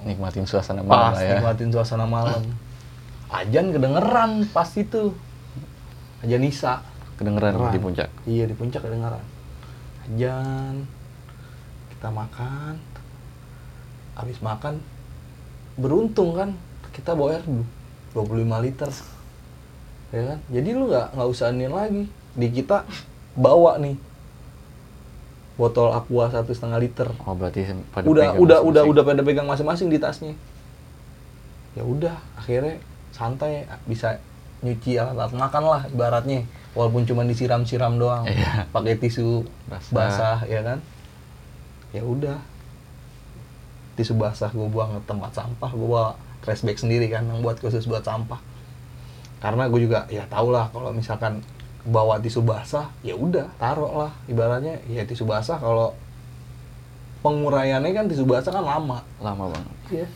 Nikmatin suasana malam pas ya. nikmatin suasana malam. Ajan kedengeran pas itu. Ajan Nisa. Kedengeran Kedengeran. di puncak. Iya di puncak kedengeran. Ajan. Kita makan. Habis makan beruntung kan kita bawa air dulu 25 liter. Ya kan? Jadi lu nggak nggak usah lagi. Di kita bawa nih botol aqua satu setengah liter Oh berarti pada udah pegang udah udah masing-masing. udah pada pegang masing-masing di tasnya ya udah akhirnya santai bisa nyuci alat-alat makan lah ibaratnya walaupun cuma disiram-siram doang Iya. pakai tisu Basah. basah. ya kan ya udah tisu basah gue buang ke tempat sampah gue bawa trash bag sendiri kan yang buat khusus buat sampah karena gue juga ya tau lah kalau misalkan bawa tisu basah ya udah taruh lah ibaratnya ya tisu basah kalau penguraiannya kan tisu basah kan lama lama banget. Iya.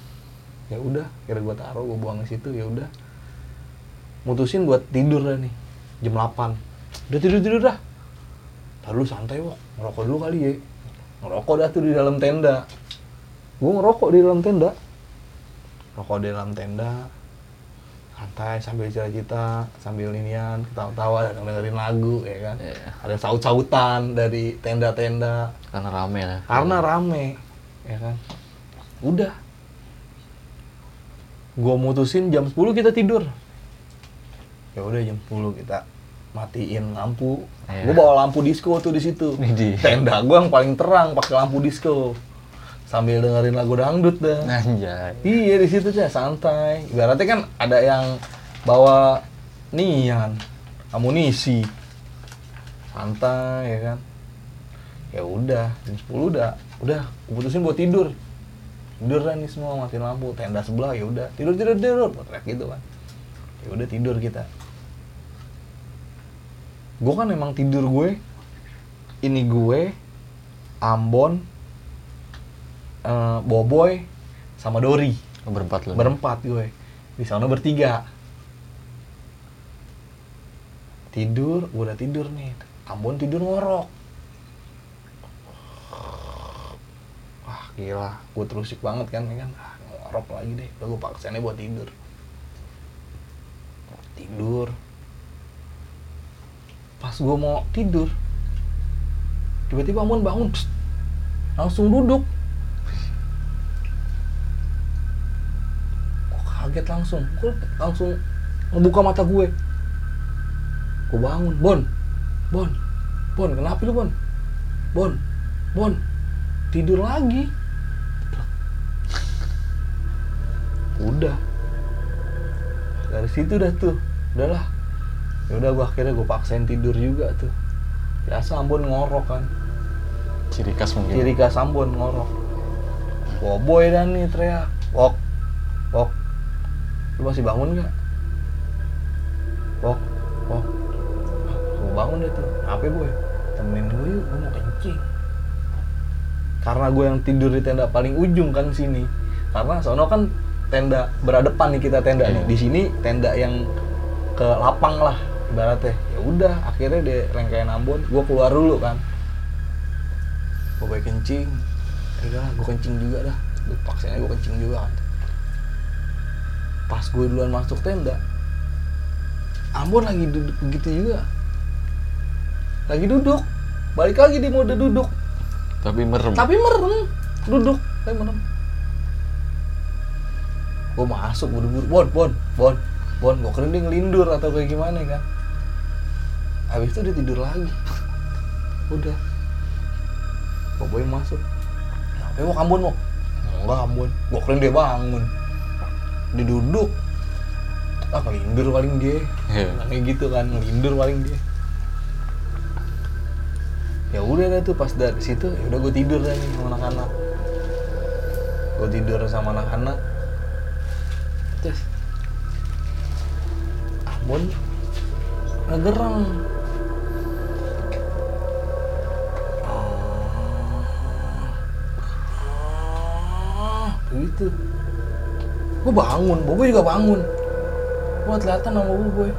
Ya udah, kira gua taruh, gua buang ke situ, ya udah. Mutusin buat tidur lah nih. Jam 8. Udah tidur-tidur dah. Ntar lu santai, Wok. Ngerokok dulu kali ya. Ngerokok dah tuh di dalam tenda. Gua ngerokok di dalam tenda. Rokok di dalam tenda. Santai sambil cerita-cerita, sambil inian, ketawa-tawa, dan dengerin lagu, ya kan. Iya. Ada saut-sautan dari tenda-tenda Karena rame lah. karena rame ya kan udah gua mutusin jam 10 kita tidur ya udah jam 10 kita matiin lampu Iya. gua bawa lampu disco tuh di situ tenda gua yang paling terang pakai lampu disco sambil dengerin lagu dangdut dah. Anjay. iya di situ tuh santai. Ibaratnya kan ada yang bawa nian amunisi. Santai ya kan? Ya udah jam 10 udah. Udah putusin buat tidur. Tidur lah nih semua matiin lampu tenda sebelah ya udah. Tidur tidur tidur. Teriak gitu kan ya udah tidur kita. Gue kan emang tidur gue ini gue Ambon eh, Boboy sama Dori. Oh, berempat lu. berempat gue. Di sana bertiga. Tidur gue udah tidur nih. Ambon tidur ngorok. Wah gila. Gue terusik banget kan ya kan? Ah, ngorok lagi deh. Udah gue paksainnya buat tidur. Tidur. Pas gue mau tidur tiba-tiba Ambon bangun pst, langsung duduk gue kaget langsung gue langsung ngebuka mata gue gue bangun bon bon bon kenapa lu bon bon bon tidur lagi udah dari situ dah tuh udahlah ya udah gue akhirnya gue paksain tidur juga tuh biasa Ambon ngorok kan Ciri khas mungkin. Ciri khas Ambon ngorok. Boboy dan nih teriak. Wok. Wok. Lu masih bangun nggak? Wok. Wok. Gue bangun deh tuh. Apa boy? Temenin gue yuk, gue mau kencing. Karena gue yang tidur di tenda paling ujung kan sini. Karena sono kan tenda berhadapan nih kita tenda nih. Iya. Di sini tenda yang ke lapang lah ibaratnya. Ya udah, akhirnya di rangkaian Ambon, gue keluar dulu kan gue kencing ya udah gue kencing juga dah gue paksain gue kencing juga kan pas gue duluan masuk tenda Ambon lagi duduk begitu juga. Lagi duduk balik lagi di mode duduk. Tapi merem. tapi merem duduk tapi merem. Gue masuk buru-buru bon bon bon bon gue kira dia ngelindur atau kayak gimana kan? Habis itu dia tidur lagi. Udah. Gue boy masuk. Kenapa mau kambun mau enggak kambun gue kira dia bangun dia duduk ah ngelindur paling dia. Iya. kayak gitu kan ngelindur paling dia. Ya udah deh tuh pas dari situ ya udah gue tidur dah nih sama anak-anak. Gue tidur sama anak-anak. Terus Ambon ngegerang. Ah, begitu gue bangun boboy juga bangun. Gue kelihatan sama boboy.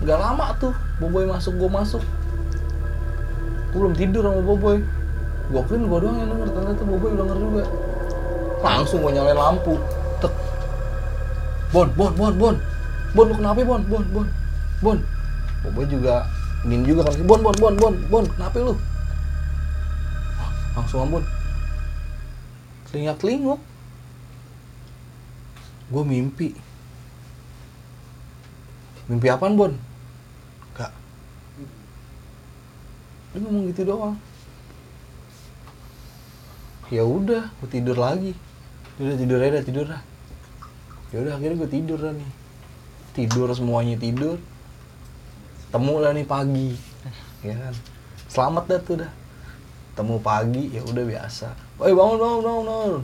Nggak lama tuh boboy masuk gue masuk. Gue belum tidur sama boboy. Gue kira gue doang yang denger ternyata udah denger juga. Langsung gue nyalain lampu. Tek. Bon bon bon bon. Bon lu kenapa bon? Bon bon. Bon. Boboy juga ingin juga kan bon bon bon bon bon. Kenapa lu? Langsung ambon telinga telinguk gue mimpi. Mimpi apaan bon? Gak dia ngomong gitu doang. Ya udah gue tidur lagi. Udah tidur aja tidur dah. Ya udah akhirnya gue tidur dah nih. Tidur semuanya tidur. Temu lah nih pagi. Ya kan? Selamat dah tuh dah. Temu pagi ya udah biasa. Woi bangun bangun bangun bangun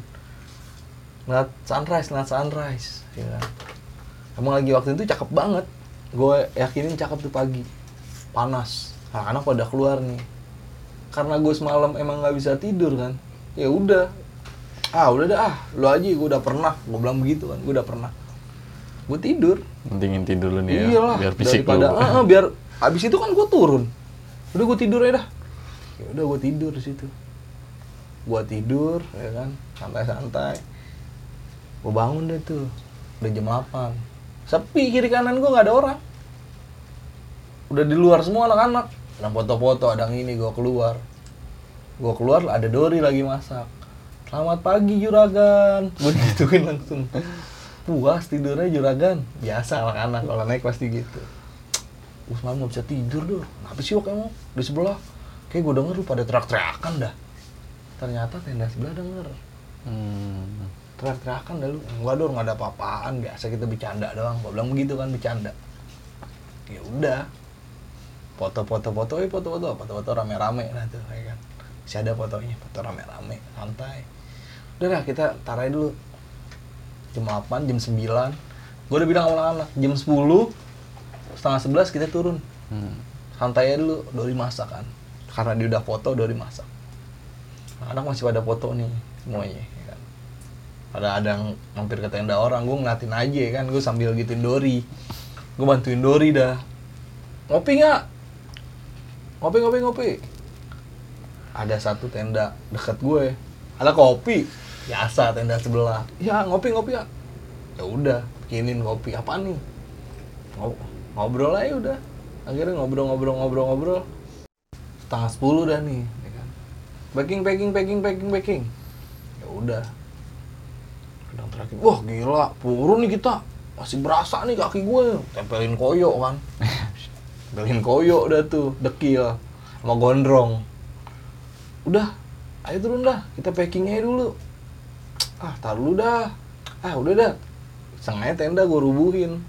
ngeliat sunrise ngeliat sunrise ya kan. Emang lagi waktu itu cakep banget. Gue yakinin cakep tuh pagi. Panas. Anak-anak pada keluar nih. Karena gue semalam emang nggak bisa tidur kan. Ya udah. Ah udah dah. Ah lu aja gue udah pernah. Gue bilang begitu kan gue udah pernah. Gue tidur. Mendingin tidur dulu nih ya. iyalah Biar fisik daripada lu. ah, ah, biar abis itu kan gue turun. Udah gue tidur ya dah. Ya udah gue tidur di situ. Gue tidur ya kan. Santai-santai gue bangun deh tuh udah jam 8 sepi kiri kanan gue nggak ada orang. Udah di luar semua anak-anak. Ada foto-foto ada yang ini gue keluar. Gue keluar ada Dori lagi masak. Selamat pagi juragan. Gue gituin langsung. Puas tidurnya juragan. Biasa anak-anak kalau naik pasti gitu. Semalam gak bisa tidur tuh kenapa sih emang di sebelah. Kayak gue denger lu pada teriak-teriakan dah. Ternyata tenda sebelah denger. Hmm. Teriak-teriakan dah lu. Enggak dong nggak ada apa-apaan. Biasa kita bercanda doang. Gua bilang begitu kan bercanda. Ya udah. Foto-foto foto eh foto-foto foto-foto rame-rame lah tuh ya kan. Masih ada fotonya. Foto rame-rame santai. Udah lah kita tarai dulu. Jam 8 jam 9 gua udah bilang sama anak-anak jam 10 setengah 11 kita turun. Hmm. santai aja dulu Dori masak kan. Karena dia udah foto Dori masak. Anak masih pada foto nih semuanya kan ada yang mampir ke tenda orang gue ngeliatin aja kan gue sambil gituin Dori. Gue bantuin Dori dah. Ngopi nggak? Ngopi ngopi ngopi. Ada satu tenda deket gue. Ada kopi. Biasa tenda sebelah. Ya ngopi ngopi ya. Ya udah bikinin kopi. Apa nih? Ngob- ngobrol aja udah. Akhirnya ngobrol-ngobrol-ngobrol-ngobrol setengah sepuluh dah nih ya kan? Packing packing packing packing packing. Ya udah udah terakhir. Wah gila. Turun nih kita. Masih berasa nih kaki gue tempelin koyo kan. Tempelin koyo dah tuh dekil. Sama gondrong. Udah ayo turun dah. Kita packing aja dulu. Ah tar dulu dah. Ah udah dah. Sengaja tenda gue rubuhin.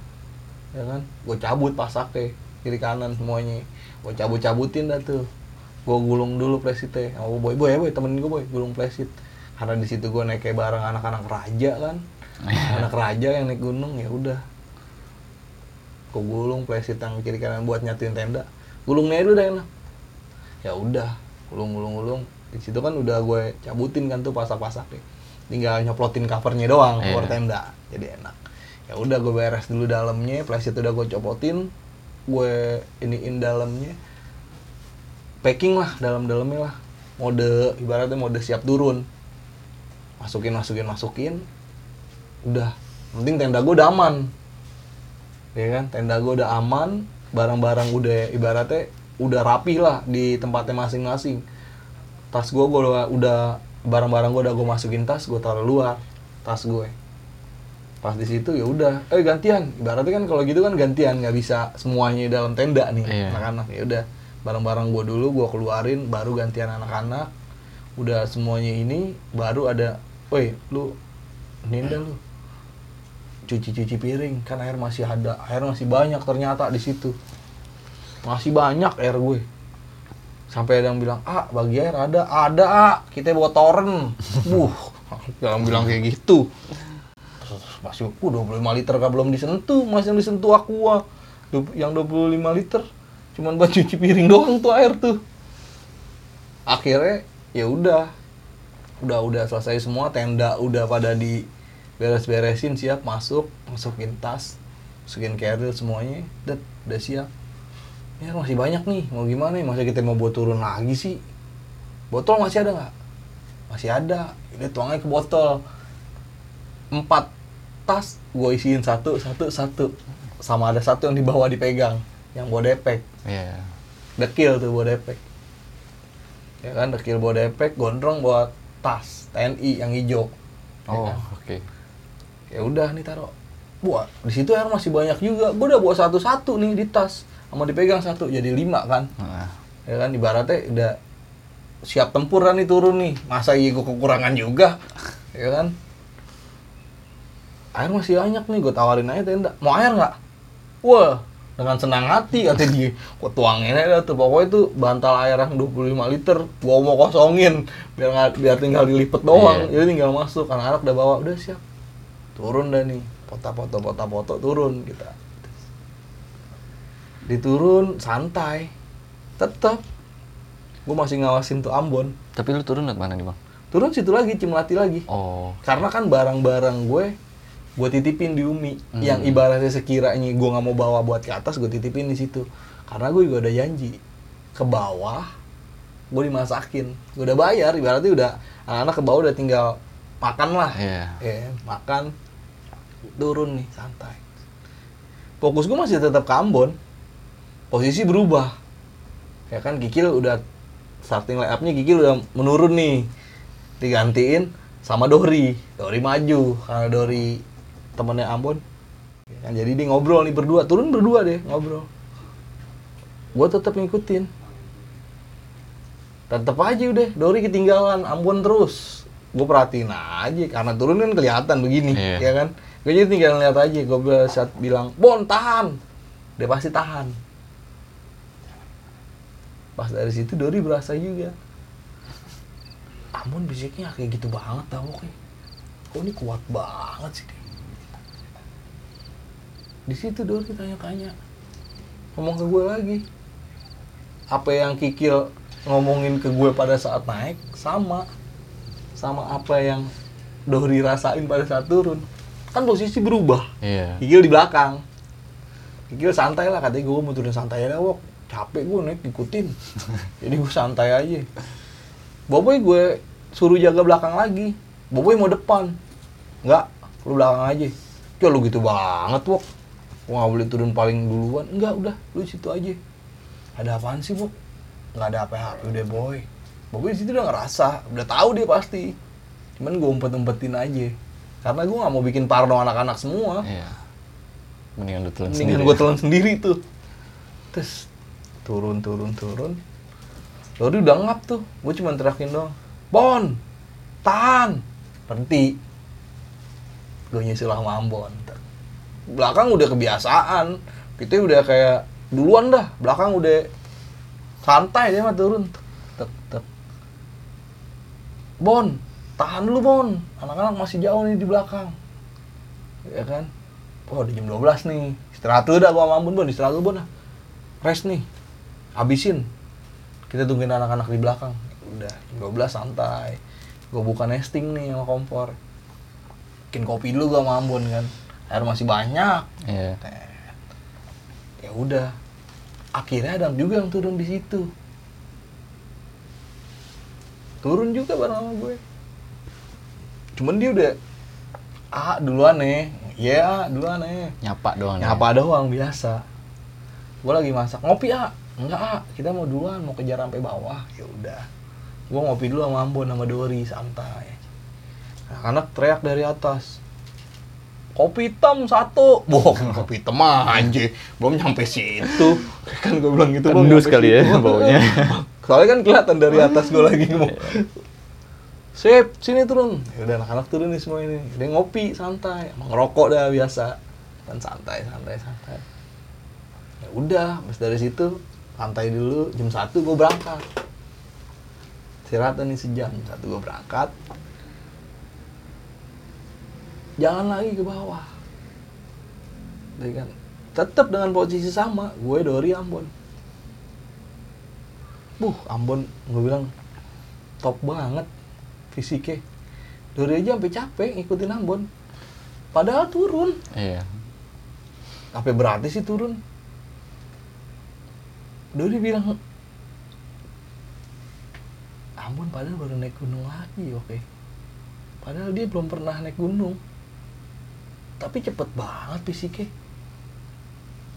Ya kan? Gue cabut pasaknya. Kiri kanan semuanya. Gue cabut cabutin dah tuh. Gue gulung dulu plesitnya sama boy. Boy ya boy temenin gue boy. Gulung plesit karena di situ gue naik kayak bareng anak-anak raja kan. Anak raja yang naik gunung ya udah. Gue gulung plesit yang kiri kanan buat nyatuin tenda. Gulungnya dulu dah enak ya udah gulung gulung gulung di situ kan udah gue cabutin kan tuh pasak-pasak deh tinggal nyoplotin covernya doang keluar Iya. tenda. Jadi enak. Ya udah gue beres dulu dalamnya. Plastik udah gue copotin. Gue iniin dalamnya. Packing lah dalam dalamnya lah. Mode ibaratnya mode siap turun masukin masukin masukin. Udah penting tenda gue udah aman. Ya kan? Tenda gue udah aman. Barang-barang udah ibaratnya udah rapi lah di tempatnya masing-masing. Tas gue gue udah, udah barang-barang gue udah gue masukin tas gue taruh luar tas gue pas di situ ya udah. Eh gantian. Ibaratnya kan kalau gitu kan gantian. Nggak bisa semuanya dalam tenda nih Iya. anak-anak. Ya udah barang-barang gue dulu gue keluarin baru gantian anak-anak. Udah semuanya ini baru ada woi lu ninda lu. Cuci-cuci piring kan air masih ada air masih banyak ternyata di situ. Masih banyak air gue. Sampai ada yang bilang ah bagi air ada ada ah kita bawa toren. Buh jangan bilang kayak gitu. Terus masih uh, 25 liter kan belum disentuh? Masih yang disentuh Du- yang 25 liter cuman buat cuci piring doang tuh air tuh. Akhirnya ya udah udah udah selesai semua tenda udah pada di beres-beresin siap masuk masukin tas masukin carrier semuanya udah udah siap. Ya masih banyak nih mau gimana nih? Masa kita mau buat turun lagi sih? Botol masih ada nggak? Masih ada. Udah tuangnya ke botol. Empat tas gue isiin satu satu satu. Sama ada satu yang di bawah dipegang yang bawa depek. Iya. dekil tuh bawa depek. Ya kan dekil bawa depek gondrong bawa tas TNI yang hijau. Ya Oh, kan? oke. ya udah nih taruh buat di situ air masih banyak juga. Gue udah bawa satu satu nih di tas. Sama dipegang satu jadi lima kan. Nah, ya kan ibaratnya udah siap tempur kan nih turun nih. Masa iya gue kekurangan juga? Ya kan? Air masih banyak nih gue tawarin aja tenda. Mau air nggak? Wah dengan senang hati kata dia. Gue tuangin aja tuh. Pokoknya tuh bantal air yang 25 liter gua mau kosongin. Biar nggak biar tinggal dilipet doang. Iya. jadi tinggal masuk anak-anak udah bawa udah siap. Turun dah nih. Foto-foto foto-foto turun kita. Diturun santai. Tetap gue masih ngawasin tuh Ambon. Tapi lu turun ke mana nih, Bang? turun situ lagi Cimlati lagi. Oh, karena kan barang-barang gue gue titipin di Umi. Yang ibaratnya sekiranya gue nggak mau bawa buat ke atas gue titipin di situ. Karena gue juga udah janji ke bawah gue dimasakin. Gue udah bayar ibaratnya udah anak-anak ke bawah udah tinggal makan lah. Iya. ya makan turun nih santai. Fokus gue masih tetap ke Ambon. Posisi berubah. Ya kan Kikil udah starting layupnya Kikil udah menurun nih. Digantiin sama Dori Dori maju karena Dori temennya Ambon. Kan, jadi dia ngobrol nih berdua turun berdua deh ngobrol. Gue tetap ngikutin. Tetep aja udah Dori ketinggalan Ambon terus. Gue perhatiin aja karena turun kan kelihatan begini Iya. ya kan? Gue jadi tinggal lihat aja gue saat bilang Bon tahan. Dia pasti tahan. Pas dari situ Dori berasa juga. Ambon fisiknya kayak gitu banget tau kok ini kuat banget sih dia di situ Dori tanya-tanya. Ngomong ke gue lagi. Apa yang Kikil ngomongin ke gue pada saat naik sama. Sama apa yang Dori rasain pada saat turun. Kan posisi berubah. Iya. Kikil di belakang. Kikil santai lah katanya gue mau turun santai aja wok capek gue naik ikutin. Jadi gue santai aja. Boboy gue suruh jaga belakang lagi. Boboy mau depan. Enggak lu belakang aja. Ya lu gitu banget wok gue nggak boleh turun paling duluan. Enggak udah. Lu situ aja. Ada apaan sih wok nggak ada apa-apa udah boy. Boboy di situ udah ngerasa. Udah tahu dia pasti. Cuman gue umpet-umpetin aja. Karena gue nggak mau bikin parno anak-anak semua. Iya. Mendingan lu telan mendingan sendiri. gue telan sendiri tuh. Terus turun turun turun. Lori udah ngap tuh. Gue cuma teriakin doang. Bon! Tahan! Berhenti. Gue nyusul sama Ambon belakang udah kebiasaan. Kita udah kayak duluan dah belakang udah santai dia mah turun. Tek tek. Bon tahan dulu Bon. Anak-anak masih jauh nih di belakang. Ya kan? Oh udah jam 12 nih. Istirahat dulu dah gua Ambon Bon. Istirahat dulu Bon ah. rest nih. Habisin. Kita tungguin anak-anak di belakang. Udah jam 12 santai. Gua buka nesting nih sama kompor. Bikin kopi dulu gua Ambon kan air masih banyak. Iya. Tet. ya udah. Akhirnya Adam juga yang turun di situ. Turun juga bareng sama gue. Cuman dia udah ah duluan nih. Ya duluan nih. Nyapa doang. nyapa doang biasa. Gue lagi masak ngopi ah? Enggak ah kita mau duluan mau kejar sampai bawah. Ya udah. Gue ngopi dulu sama Ambon sama Dori santai. Anak teriak dari atas kopi hitam satu boh kopi hitam aja belum nyampe situ kan gue bilang gitu nyampe kali ya situ. baunya. soalnya kan kelihatan dari atas gue lagi ngomong Sip, sini turun. Ya udah anak-anak turun nih semua ini. Dia ngopi santai, emang ngerokok dah biasa. Kan santai, santai, santai. Ya udah, habis dari situ santai dulu. Jam satu gue berangkat. Istirahat nih sejam. Jam satu gue berangkat. Jalan lagi ke bawah. Kan tetap dengan posisi sama. Gue Dori Ambon. Buh, Ambon gue bilang top banget fisiknya. Dori aja sampai capek ngikutin Ambon. Padahal turun. Iya. Apa berarti sih turun? Dori bilang Ambon padahal baru naik gunung lagi oke. Padahal dia belum pernah naik gunung. Tapi cepet banget fisiknya.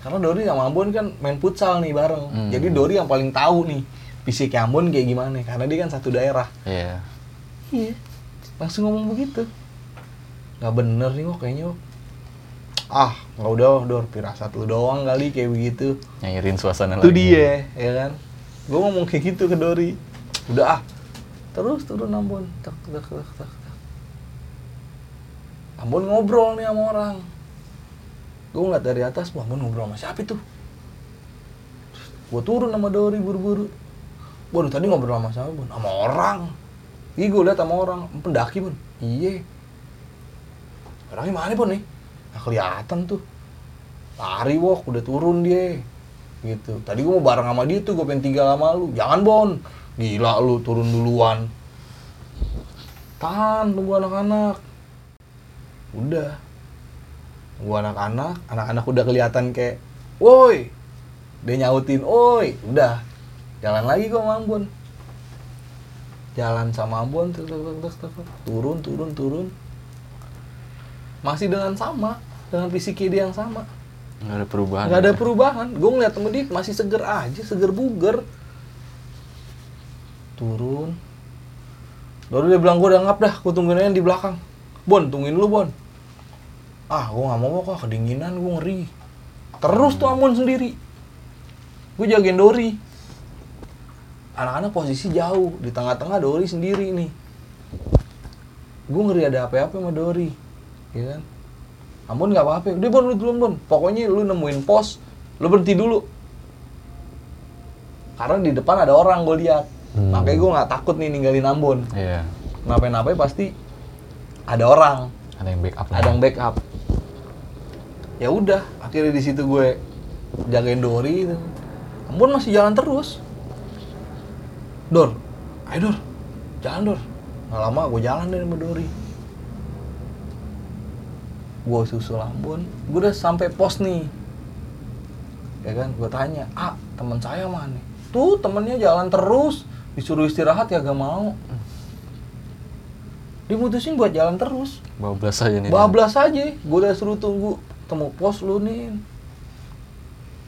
Karena Dori sama Ambon kan main futsal nih bareng. Hmm. Jadi Dori yang paling tahu nih fisiknya Ambon kayak gimana. Karena dia kan satu daerah. Iya. Iya. Langsung ngomong begitu. Nggak bener nih kok kayaknya. Wok. Ah, nggak udah, Dor. Pirasat lu doang kali kayak begitu. Nyairin suasana Itu lagi. dia, ya kan? Gue ngomong kayak gitu ke Dori. Udah ah. Terus turun Ambon. Tak, tak, tak, tak. Ambon ngobrol nih sama orang. Gue ngeliat dari atas, wah Ambon ngobrol sama siapa itu? Gue turun sama Dori buru-buru. Waduh tadi ngobrol sama siapa, Bun? Sama orang. Iya gue liat sama orang, pendaki Bun. Iya. Orangnya mana Bun nih? Nggak kelihatan tuh. Lari wok, udah turun dia. Gitu. Tadi gue mau bareng sama dia tuh, gue pengen tinggal sama lu. Jangan Bon. Gila lu, turun duluan. Tahan, tunggu anak-anak. Udah. Tunggu anak-anak, anak-anak udah kelihatan kayak, woi. Dia nyautin, oi. Udah. Jalan lagi kok sama Ambon. Jalan sama Ambon, tuk, tuk, tuk, tuk, tuk, tuk. turun, turun, turun. Masih dengan sama, dengan fisiknya dia yang sama. Nggak ada perubahan. Nggak ada ya? perubahan. Gue ngeliat temen dia masih seger aja, seger buger. Turun. Baru dia bilang gue udah ngap dah, gue tungguin aja di belakang. Bon, tungguin lu Bon. Ah, gue nggak mau kok, kedinginan gue ngeri. Terus tuh Ambon sendiri. Gue jagain Dori. anak-anak posisi jauh di tengah-tengah Dori sendiri nih gue ngeri ada apa-apa sama Dori ya kan Ambon nggak apa-apa udah bon lu duluan bon pokoknya lu nemuin pos lu berhenti dulu karena di depan ada orang gue lihat Hmm. makanya gue nggak takut nih ninggalin Ambon Iya. kenapa-napa pasti ada orang Ada yang backup. ada yang backup ya udah akhirnya di situ gue jagain Dori itu. Ambon masih jalan terus. Dor ayo Dor jalan Dor. Nggak lama gue jalan deh sama Dori. Gue susul Ambon. Gue udah sampai pos nih. Ya kan gue tanya ah teman saya mana? Tuh temennya jalan terus. Disuruh istirahat ya gak mau. Dimutusin buat jalan terus. Bablas aja nih. bablas aja. Gue udah suruh tunggu temu pos lu nih.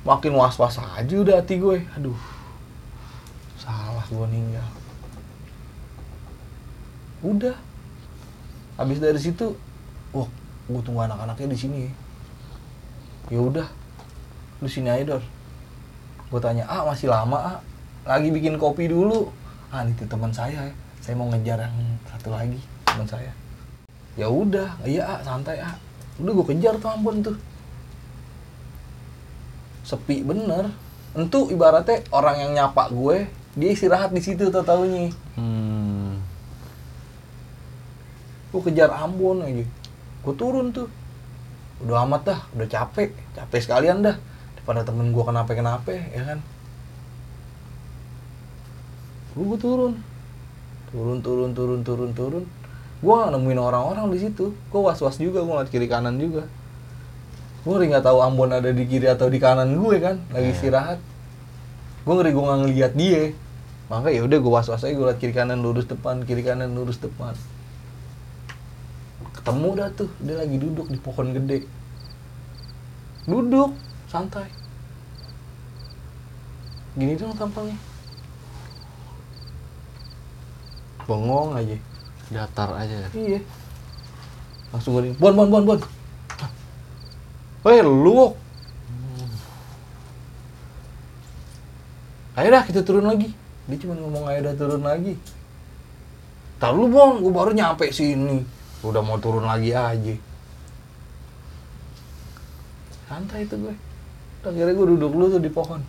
Makin was was aja udah hati gue. Aduh salah gue ninggal. Udah. Habis dari situ wah gue tunggu anak-anaknya di sini. Ya udah lu sini aja dor. Gue tanya ah masih lama ah. Lagi bikin kopi dulu. Ah itu teman saya. Ya saya mau ngejar yang satu lagi teman saya. Ya udah. Iya ah santai ah udah gue kejar tuh Ambon tuh. Sepi bener. Entu ibaratnya orang yang nyapa gue dia istirahat di situ tau taunya. Hmm. gue kejar Ambon aja. Gue turun tuh. Udah amat dah udah capek. Capek sekalian dah. Daripada temen gue kenapa kenapa ya kan? Gue turun. Turun turun turun turun turun gue nemuin orang-orang di situ. Gue was was juga gue ngeliat kiri kanan juga. Gue ngeri nggak tahu Ambon ada di kiri atau di kanan gue kan lagi Iya. istirahat. Gue ngeri gue nggak ngeliat dia. Maka ya udah gue was was aja gue liat kiri kanan lurus depan kiri kanan lurus depan. Ketemu dah tuh dia lagi duduk di pohon gede. Duduk santai. Gini dong tampangnya. Bengong aja Datar aja. iya. Langsung gue bon bon bon bon. Weh lu. Ayo dah kita turun lagi. Dia cuma ngomong ayo dah turun lagi. Tar lu bon, gue baru nyampe sini. Udah mau turun lagi aja. Santai itu gue. Akhirnya gue duduk dulu tuh di pohon.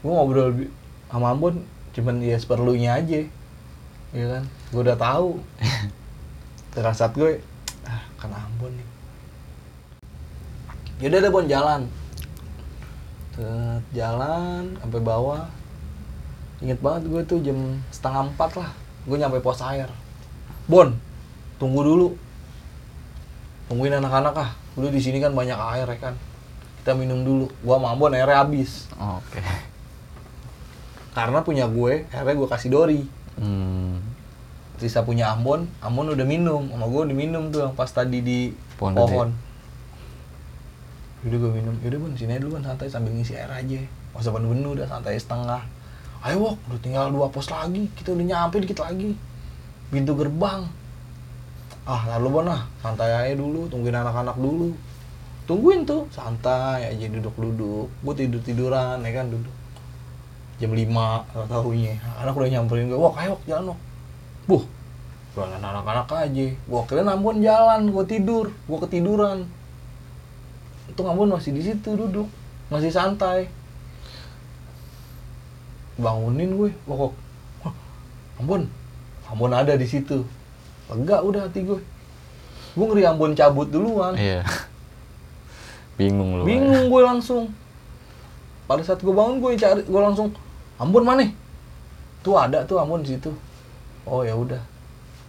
Gue ngobrol sama Ambon Cuman ya seperlunya aja. Iya kan, gue udah tahu. Terasat gue Ah kan Ambon nih. Yaudah deh Bon jalan. Jalan sampai bawah. Ingat banget gue tuh jam setengah empat lah Gue nyampe pos air. Bon, tunggu dulu. Tungguin anak-anak ah. Dulu di sini kan banyak air ya kan. Kita minum dulu. Gua sama Ambon airnya habis. Oke. Karena punya gue, airnya gue kasih Dori Hmm. Sisa punya Ambon, Ambon udah minum Sama gue udah minum tuh yang pas tadi di Pohon pohon. Yaudah gue minum, yaudah Bon sini aja dulu Bon santai sambil ngisi air aja. Masa penuh udah santai setengah. Ayo Wok, udah tinggal dua pos lagi Kita udah nyampe dikit lagi. Pintu gerbang. Ah lalu Bon ah, santai aja dulu Tungguin anak-anak dulu. Tungguin tuh, santai aja duduk-duduk. Gue tidur-tiduran ya kan duduk. Jam 5 tau taunya Anak udah nyamperin gue, Wok ayo Wok jalan Wok Buh, jalan anak-anak aja. Gue kira Ambon jalan, gue tidur. Gue ketiduran. Itu Ambon masih di situ duduk. Masih santai. Bangunin gue pokok. Wah, Ambon? Ambon ada di situ. Lega udah hati gue. Gue ngeri Ambon cabut duluan. Iya. Bingung lu. bingung gue langsung. Pada saat gue bangun gue cari gue langsung Ambon mana? Tuh ada tuh Ambon di situ oh ya udah.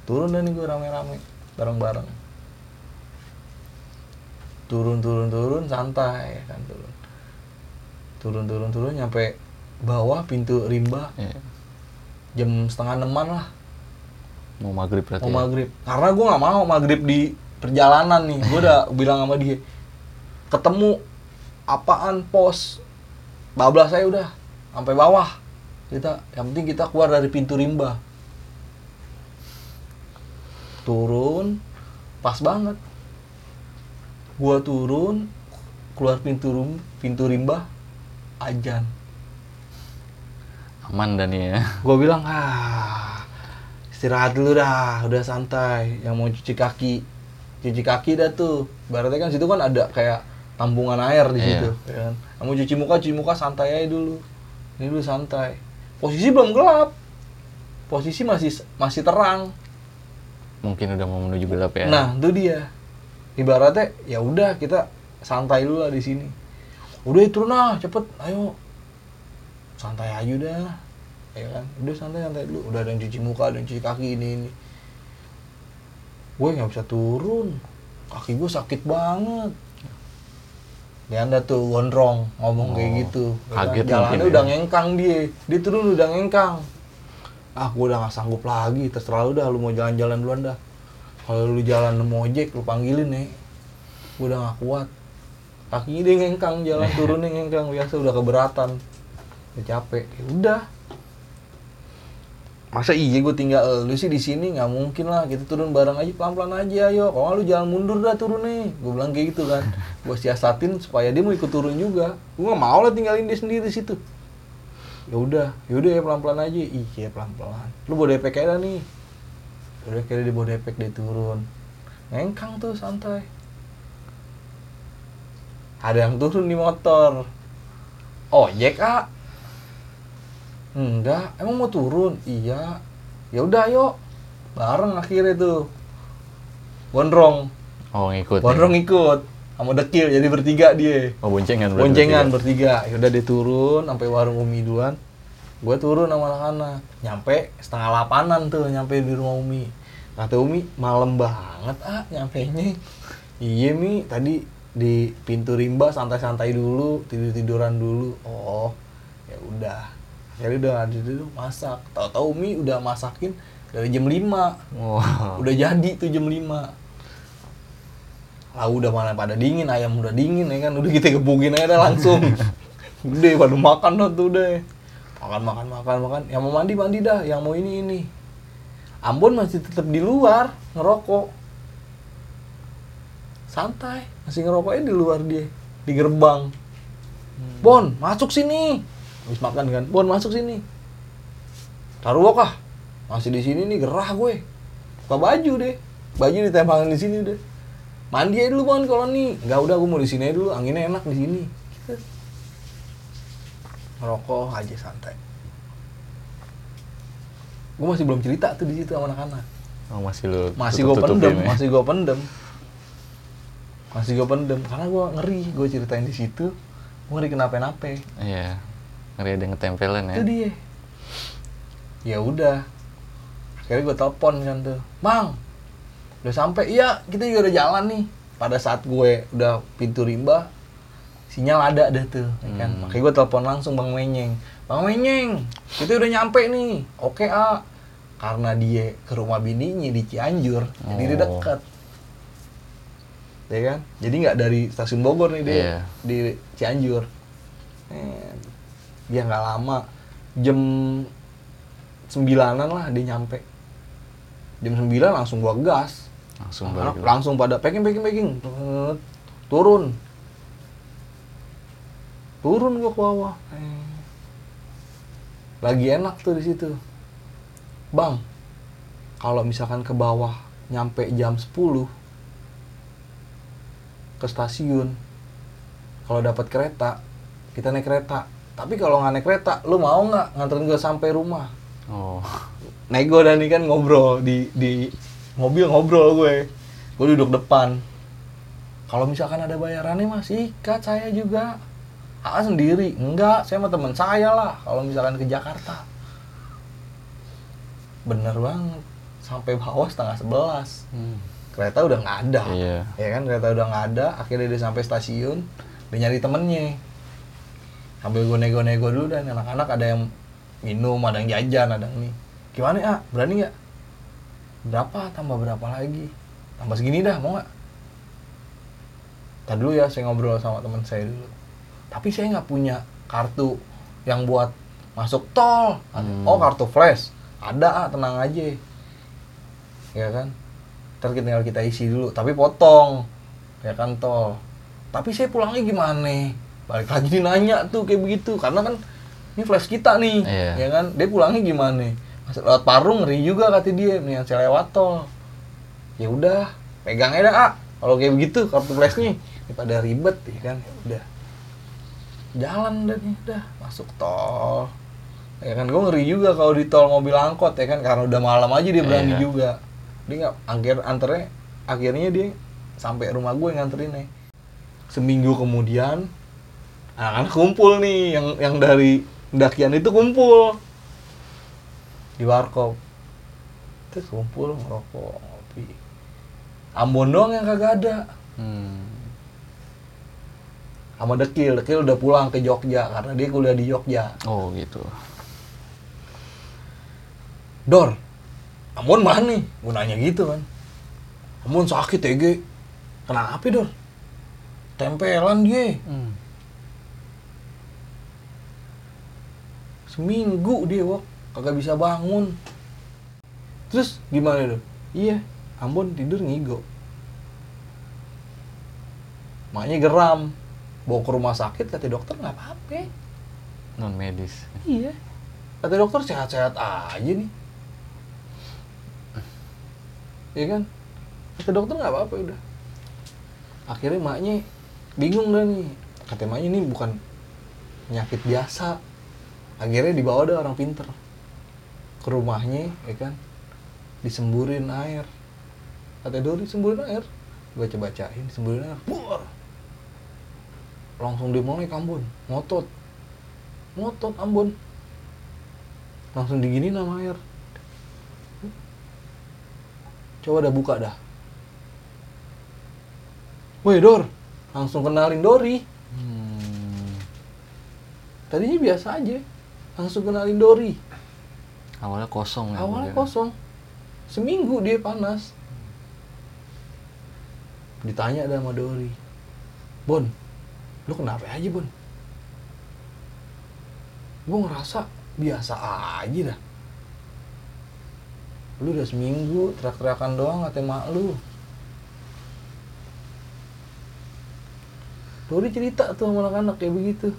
Turun dah nih gue rame-rame bareng-bareng. Turun turun turun santai ya kan turun. Turun turun turun nyampe bawah pintu rimba. Iya. jam setengah enaman lah. Mau maghrib berarti. mau ya? maghrib. Karena gue nggak mau maghrib di perjalanan nih. Gue udah bilang sama dia ketemu apaan pos? Bablas saya udah sampai bawah. Kita yang penting kita keluar dari pintu rimba turun pas banget. Gua turun keluar pintu rum pintu rimba ajan. Aman dan ya? Gue bilang ah istirahat dulu dah udah santai. Yang mau cuci kaki cuci kaki dah tuh. Berarti kan situ kan ada kayak tampungan air di Iya. situ ya kan? Yang mau cuci muka cuci muka santai aja dulu. Ini dulu santai. Posisi belum gelap. Posisi masih masih terang mungkin udah mau menuju gelap ya. Nah itu dia. Ibaratnya ya udah kita santai dulu lah di sini. Udah turun ah cepet ayo. Santai aja udah ya kan? Udah santai santai dulu. Udah ada yang cuci muka ada yang cuci kaki ini ini. Gue nggak bisa turun. Kaki gue sakit banget. Dia anda tuh gondrong ngomong kayak Oh, gitu. Ya kan? kaget jalannya ya. udah ngengkang dia. Dia turun udah ngengkang ah gue udah nggak sanggup lagi terserah lu dah lu mau jalan-jalan duluan dah. Kalau lu jalan mau ojek lu panggilin nih gue udah nggak kuat. Kakinya dia ngengkang jalan turunnya ngengkang biasa udah keberatan. Udah capek. Ya udah. Masa iya gue tinggal lu sih di sini nggak mungkin lah kita turun bareng aja pelan pelan aja ayo. Kalau lu jangan mundur dah turun nih gue bilang kayak gitu kan. Gue siasatin supaya dia mau ikut turun juga. Gue nggak mau lah tinggalin dia sendiri di situ ya udah ya udah ya pelan pelan aja. Iya pelan pelan lu bawa depek aja nih. Udah kira dia bawa depek dia turun. Ngengkang tuh santai. Ada yang turun di motor. Ojek ah enggak emang mau turun? Iya. Ya udah yuk bareng akhirnya tuh. Gondrong oh ngikut ya? gondrong ikut sama dekil jadi bertiga dia. Oh boncengan boncengan bertiga. bertiga. Udah dia turun sampai warung umi duluan. Gue turun sama anak-anak nyampe setengah delapanan tuh nyampe di rumah umi. Kata umi malam banget ah nyampe nya iya mi. Tadi di pintu rimba santai-santai dulu tidur tiduran dulu. Oh ya udah. Akhirnya udah ada dulu masak. Tahu-tahu umi udah masakin dari jam 5 Wah. udah jadi tuh jam 5 lah udah mana pada dingin ayam udah dingin ya kan? Udah kita gebukin aja dah langsung. Udah pada makan dah tuh deh makan makan makan makan. Yang mau mandi mandi dah. Yang mau ini ini. Ambon masih tetap di luar ngerokok. Santai masih ngerokoknya di luar dia di gerbang. Bon masuk sini. Habis makan kan Bon masuk sini. Taruh kah? Masih di sini nih gerah gue. Buka baju deh. Baju ditempelin di sini deh mandi aja dulu kalau nih nggak udah gue mau di sini aja dulu. Anginnya enak di sini. Gitu. ngerokok aja santai. Gue masih belum cerita tuh di situ sama anak-anak. Oh masih lu masih gue pendem ya? masih gue pendem. Masih gue pendem karena gue ngeri gue ceritain di situ. Gue ngeri kenapa-napa iya ngeri ada yang ngetempelan ya? Itu dia. Ya udah. Akhirnya gue telepon kan tuh. Bang udah sampai iya kita juga udah jalan nih. Pada saat gue udah pintu rimba sinyal ada deh tuh ya kan? Hmm. makanya gue telepon langsung bang Menyeng bang Menyeng kita udah nyampe nih. Oke a. Karena dia ke rumah bininya di Cianjur jadi dia Oh. deket. Ya kan? Jadi nggak dari stasiun Bogor nih dia Iya. di Cianjur. Eh, dia nggak lama jam sembilanan lah dia nyampe. Jam sembilan langsung gua gas langsung Anak balik langsung pada packing packing packing. Turun. Turun gua ke bawah. Lagi enak tuh di situ. Bang kalau misalkan ke bawah nyampe jam 10 ke stasiun kalau dapat kereta kita naik kereta. Tapi kalau nggak naik kereta lu mau nggak nganterin gue sampai rumah? Oh. Nego dan nih kan ngobrol di di mobil ngobrol gue. Gue duduk depan. Kalau misalkan ada bayarannya mas ikat saya juga. Ah sendiri? Enggak saya sama teman saya lah kalau misalkan ke Jakarta. Bener banget. Sampai bawah setengah sebelas. Hmm. kereta udah nggak ada. Iya. Ya kan kereta udah nggak ada. Akhirnya dia sampai stasiun dia nyari temennya. Sambil gue nego-nego dulu dan anak-anak ada yang minum ada yang jajan ada yang nih gimana ya berani nggak berapa? Tambah berapa lagi? Tambah segini dah mau nggak? Tadi dulu ya saya ngobrol sama teman saya dulu. Tapi saya nggak punya kartu yang buat masuk tol. Hmm. oh kartu flash. Ada ah tenang aja. Ya kan? Ntar kita tinggal kita isi dulu. Tapi potong. Ya kan tol. Tapi saya pulangnya gimana? Balik lagi nanya tuh kayak begitu. Karena kan ini flash kita nih Iya. ya kan? Dia pulangnya gimana lewat parung ngeri juga kata dia. Mendingan saya lewat tol. Ya udah pegang aja dah ah kalau kayak begitu kartu flashnya daripada ribet ya kan? Ya udah. Jalan udah nih udah masuk tol. Ya kan gue ngeri juga kalau di tol mobil angkot ya kan? Karena udah malam aja dia berani Iya. juga. Dia nggak akhir anternya akhirnya dia sampai rumah gue nganterin nih seminggu kemudian anak-anak kumpul nih. Yang yang dari pendakian itu kumpul di warkop. Terus kumpul ngerokok ngopi. Ambon doang yang kagak ada. Hmm. sama Dekil Dekil udah pulang ke Jogja karena dia kuliah di Jogja. Oh gitu. Dor Ambon mana nih? Gue nanya gitu kan. Ambon sakit ya Ge kenapa Dor? Tempelan dia. Hmm. seminggu dia wak kagak bisa bangun. Terus gimana tuh iya Ambon tidur ngigo. Maknya geram. Bawa ke rumah sakit kata dokter nggak apa-apa. Non medis. iya. Kata dokter sehat-sehat aja nih. Iya kan? Kata dokter nggak apa-apa udah. Akhirnya maknya bingung dah nih. Kata maknya ini bukan penyakit biasa. Akhirnya dibawa dah orang pinter ke rumahnya ya kan? Disemburin air. Kata Dori semburin air. Baca bacain semburin air. Buar. Langsung dia mulai Ambon. Ngotot. Ngotot Ambon. Langsung digini nama air. Coba dah buka dah. Woi Dor. Langsung kenalin Dori. Hmm. tadinya biasa aja. Langsung kenalin Dori Awalnya kosong ya. awalnya Bu, ya? kosong. Seminggu dia panas. Ditanya ada sama Dori. Bon lu kenapa aja Bon? Gue ngerasa biasa aja dah. Lu udah seminggu teriak-teriakan doang kata mak lu. Dori cerita tuh sama anak-anak kayak begitu.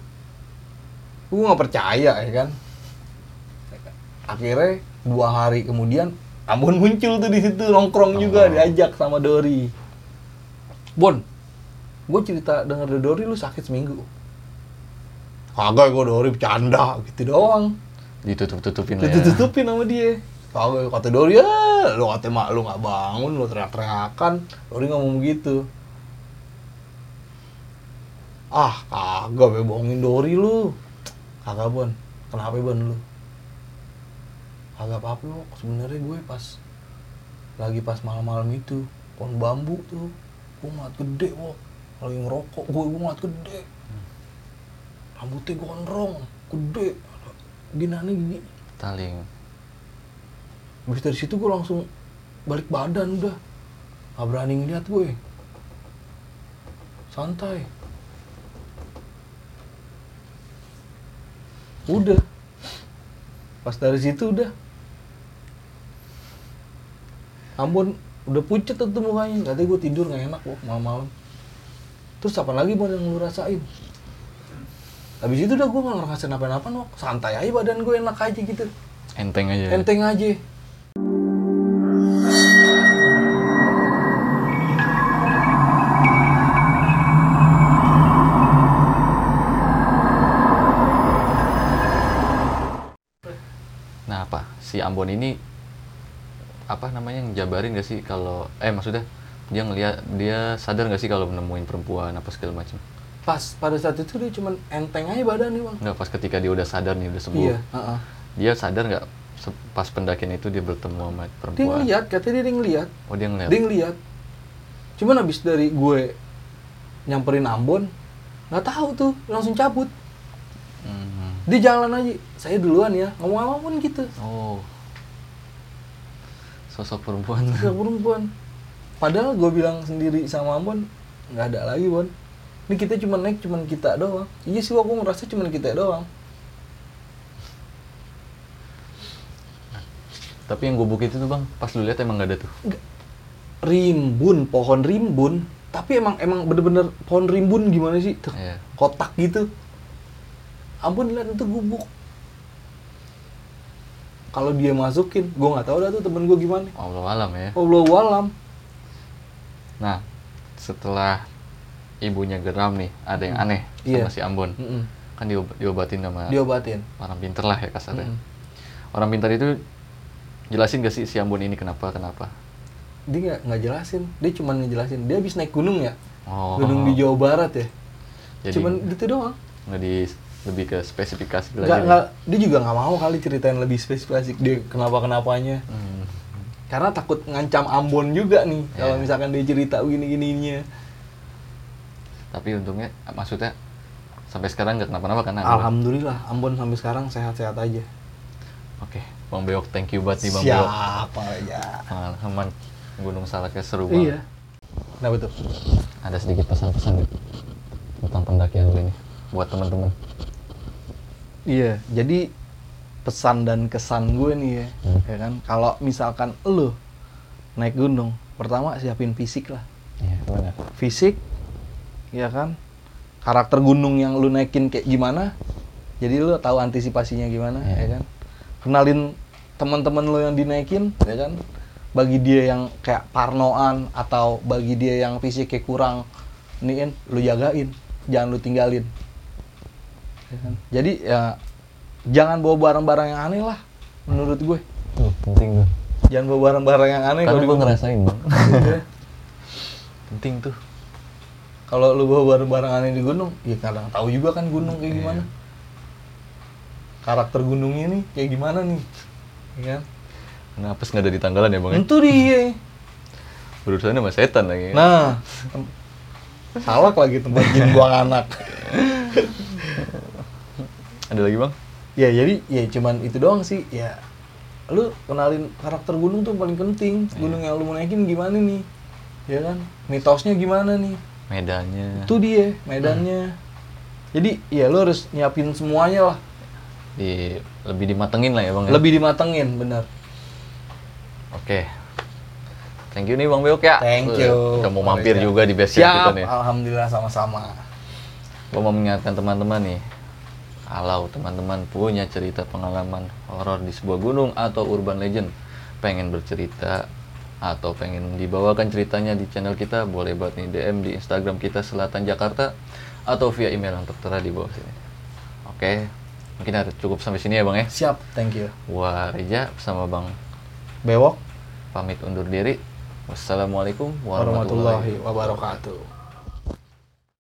Gue nggak percaya ya kan akhirnya dua hari kemudian Ambon muncul tuh di situ nongkrong juga Oh. diajak sama Dori Bon gue cerita denger dari Dori lu sakit seminggu kagak gue Dori bercanda gitu doang Ditutup-tutupin lah ya. Tutup-tutupin sama dia. Kagak kata Dori ya, lu kata mak lu nggak bangun, lu teriak-teriakan. Dori ngomong begitu. Ah, kagak bohongin Dori lu. Kagak Bon. Kenapa Bon lu? Kagak apa-apa kok. Sebenarnya gue pas lagi pas malam-malam itu pohon bambu tuh gue ngeliat gede wok lagi ngerokok gue gue ngeliat gede. Rambutnya gondrong gede gini gini. Taling. Habis dari situ gue langsung balik badan udah. Gak berani ngeliat gue. Santai. Udah. Pas dari situ udah Ambon udah pucet tuh mukanya Katanya gue tidur gak enak kok malam-malam Terus apa lagi Bon yang lu rasain? Habis itu udah gue gak ngerasain apa-apa Wok. Santai aja badan gue enak aja gitu Enteng aja. Enteng aja Nah apa si Ambon ini apa namanya jabarin gak sih kalau eh maksudnya dia ngelihat dia sadar gak sih kalau nemuin perempuan apa segala macam? Pas pada saat itu dia cuman enteng aja badan nih bang. Nggak pas ketika dia udah sadar nih udah sembuh iya heeh. dia sadar nggak pas pendakian itu dia bertemu sama dia perempuan? ngeliat katanya dia ngeliat. Oh dia ngeliat? Dia ngeliat. Cuman habis dari gue nyamperin Ambon nggak tahu tuh langsung cabut. Hmm. dia jalan aja saya duluan ya ngomong apa pun gitu. Oh sosok perempuan. Gak perempuan. Padahal gue bilang sendiri sama Ambon nggak ada lagi Bon. Ini kita cuma naik cuman kita doang. Iya sih aku ngerasa cuman kita doang. Tapi yang gubuk itu tuh bang pas lu lihat emang nggak ada tuh? Rimbun pohon rimbun. Tapi emang emang bener-bener pohon rimbun gimana sih? Tuh Iya. kotak gitu. Ampun lihat itu gubuk kalau dia masukin gue nggak tahu dah tuh temen gue gimana. Allah alam ya. Allah alam. Nah setelah ibunya geram nih ada yang aneh Iya. sama si Ambon. Mm-mm. kan diob- diobatin sama diobatin. orang pinter lah ya kasarnya. Mm-mm. orang pintar itu jelasin gak sih si Ambon ini kenapa kenapa? Dia nggak nggak jelasin. Dia cuma ngejelasin. Dia habis naik gunung ya? Oh. Gunung di Jawa Barat ya? Jadi- cuman gitu doang. nggak di lebih ke spesifikasi lagi nggak dia juga nggak mau kali ceritain lebih spesifik dia kenapa kenapanya Hmm. karena takut ngancam Ambon juga nih kalau Iya. misalkan dia cerita gini gininya tapi untungnya maksudnya sampai sekarang nggak kenapa-napa Ambon? alhamdulillah Ambon sampai sekarang sehat-sehat aja. Oke Bang Beok thank you banget nih Bang Beok. Siapa ya? Pengalaman Gunung Salaknya seru iya. Banget kenapa tuh? Ada sedikit pesan-pesan tentang pendakian ini buat teman-teman Iya, jadi pesan dan kesan gue nih ya, Hmm. ya kan. Kalau misalkan lu naik gunung, pertama siapin fisik lah. iya benar Fisik, ya kan. Karakter gunung yang lu naikin kayak gimana, jadi lu tahu antisipasinya gimana, Iya. ya kan. Kenalin teman-teman lu yang dinaikin, ya kan. Bagi dia yang kayak parnoan atau bagi dia yang fisiknya kurang, nih lu jagain, jangan lu tinggalin. Ya kan? Jadi ya jangan bawa barang-barang yang aneh lah menurut gue. tuh penting tuh Jangan bawa barang-barang yang aneh karena kalau gue ngerasain bang Iya. penting tuh Kalau lu bawa barang-barang aneh di gunung, ya kadang tahu juga kan gunung kayak Iya. gimana. Karakter gunungnya nih kayak gimana nih. Ya kan? kenapa nggak ada di tanggalan ya bang ya? Itu dia. berurusan sama setan lagi Nah, salak lagi tempat jin buang anak. ada lagi bang Ya jadi ya cuman itu doang sih. Ya lu kenalin karakter gunung tuh paling penting. Gunung yang lu mau naikin gimana nih? Ya kan? Mitosnya gimana nih? medannya Itu dia medannya. Jadi ya lu harus nyiapin semuanya lah. di lebih dimatengin lah ya bang ya? Lebih dimatengin, bener. Oke. Thank you nih Bang Beok ya. Thank you. Udah mau mampir Siap. juga di base camp kita Siap, nih. alhamdulillah sama-sama. Gua mau mengingatkan teman-teman nih. Kalau teman-teman punya cerita pengalaman horor di sebuah gunung atau urban legend, pengen bercerita atau pengen dibawakan ceritanya di channel kita, boleh banget nih DM di Instagram kita Selatan Jakarta atau via email yang tertera di bawah sini. Oke, mungkin ada cukup sampai sini ya Bang ya. Siap, thank you. Gua Reja bersama Bang Bewok, pamit undur diri. Wassalamualaikum warahmatullahi warahmatullahi wabarakatuh.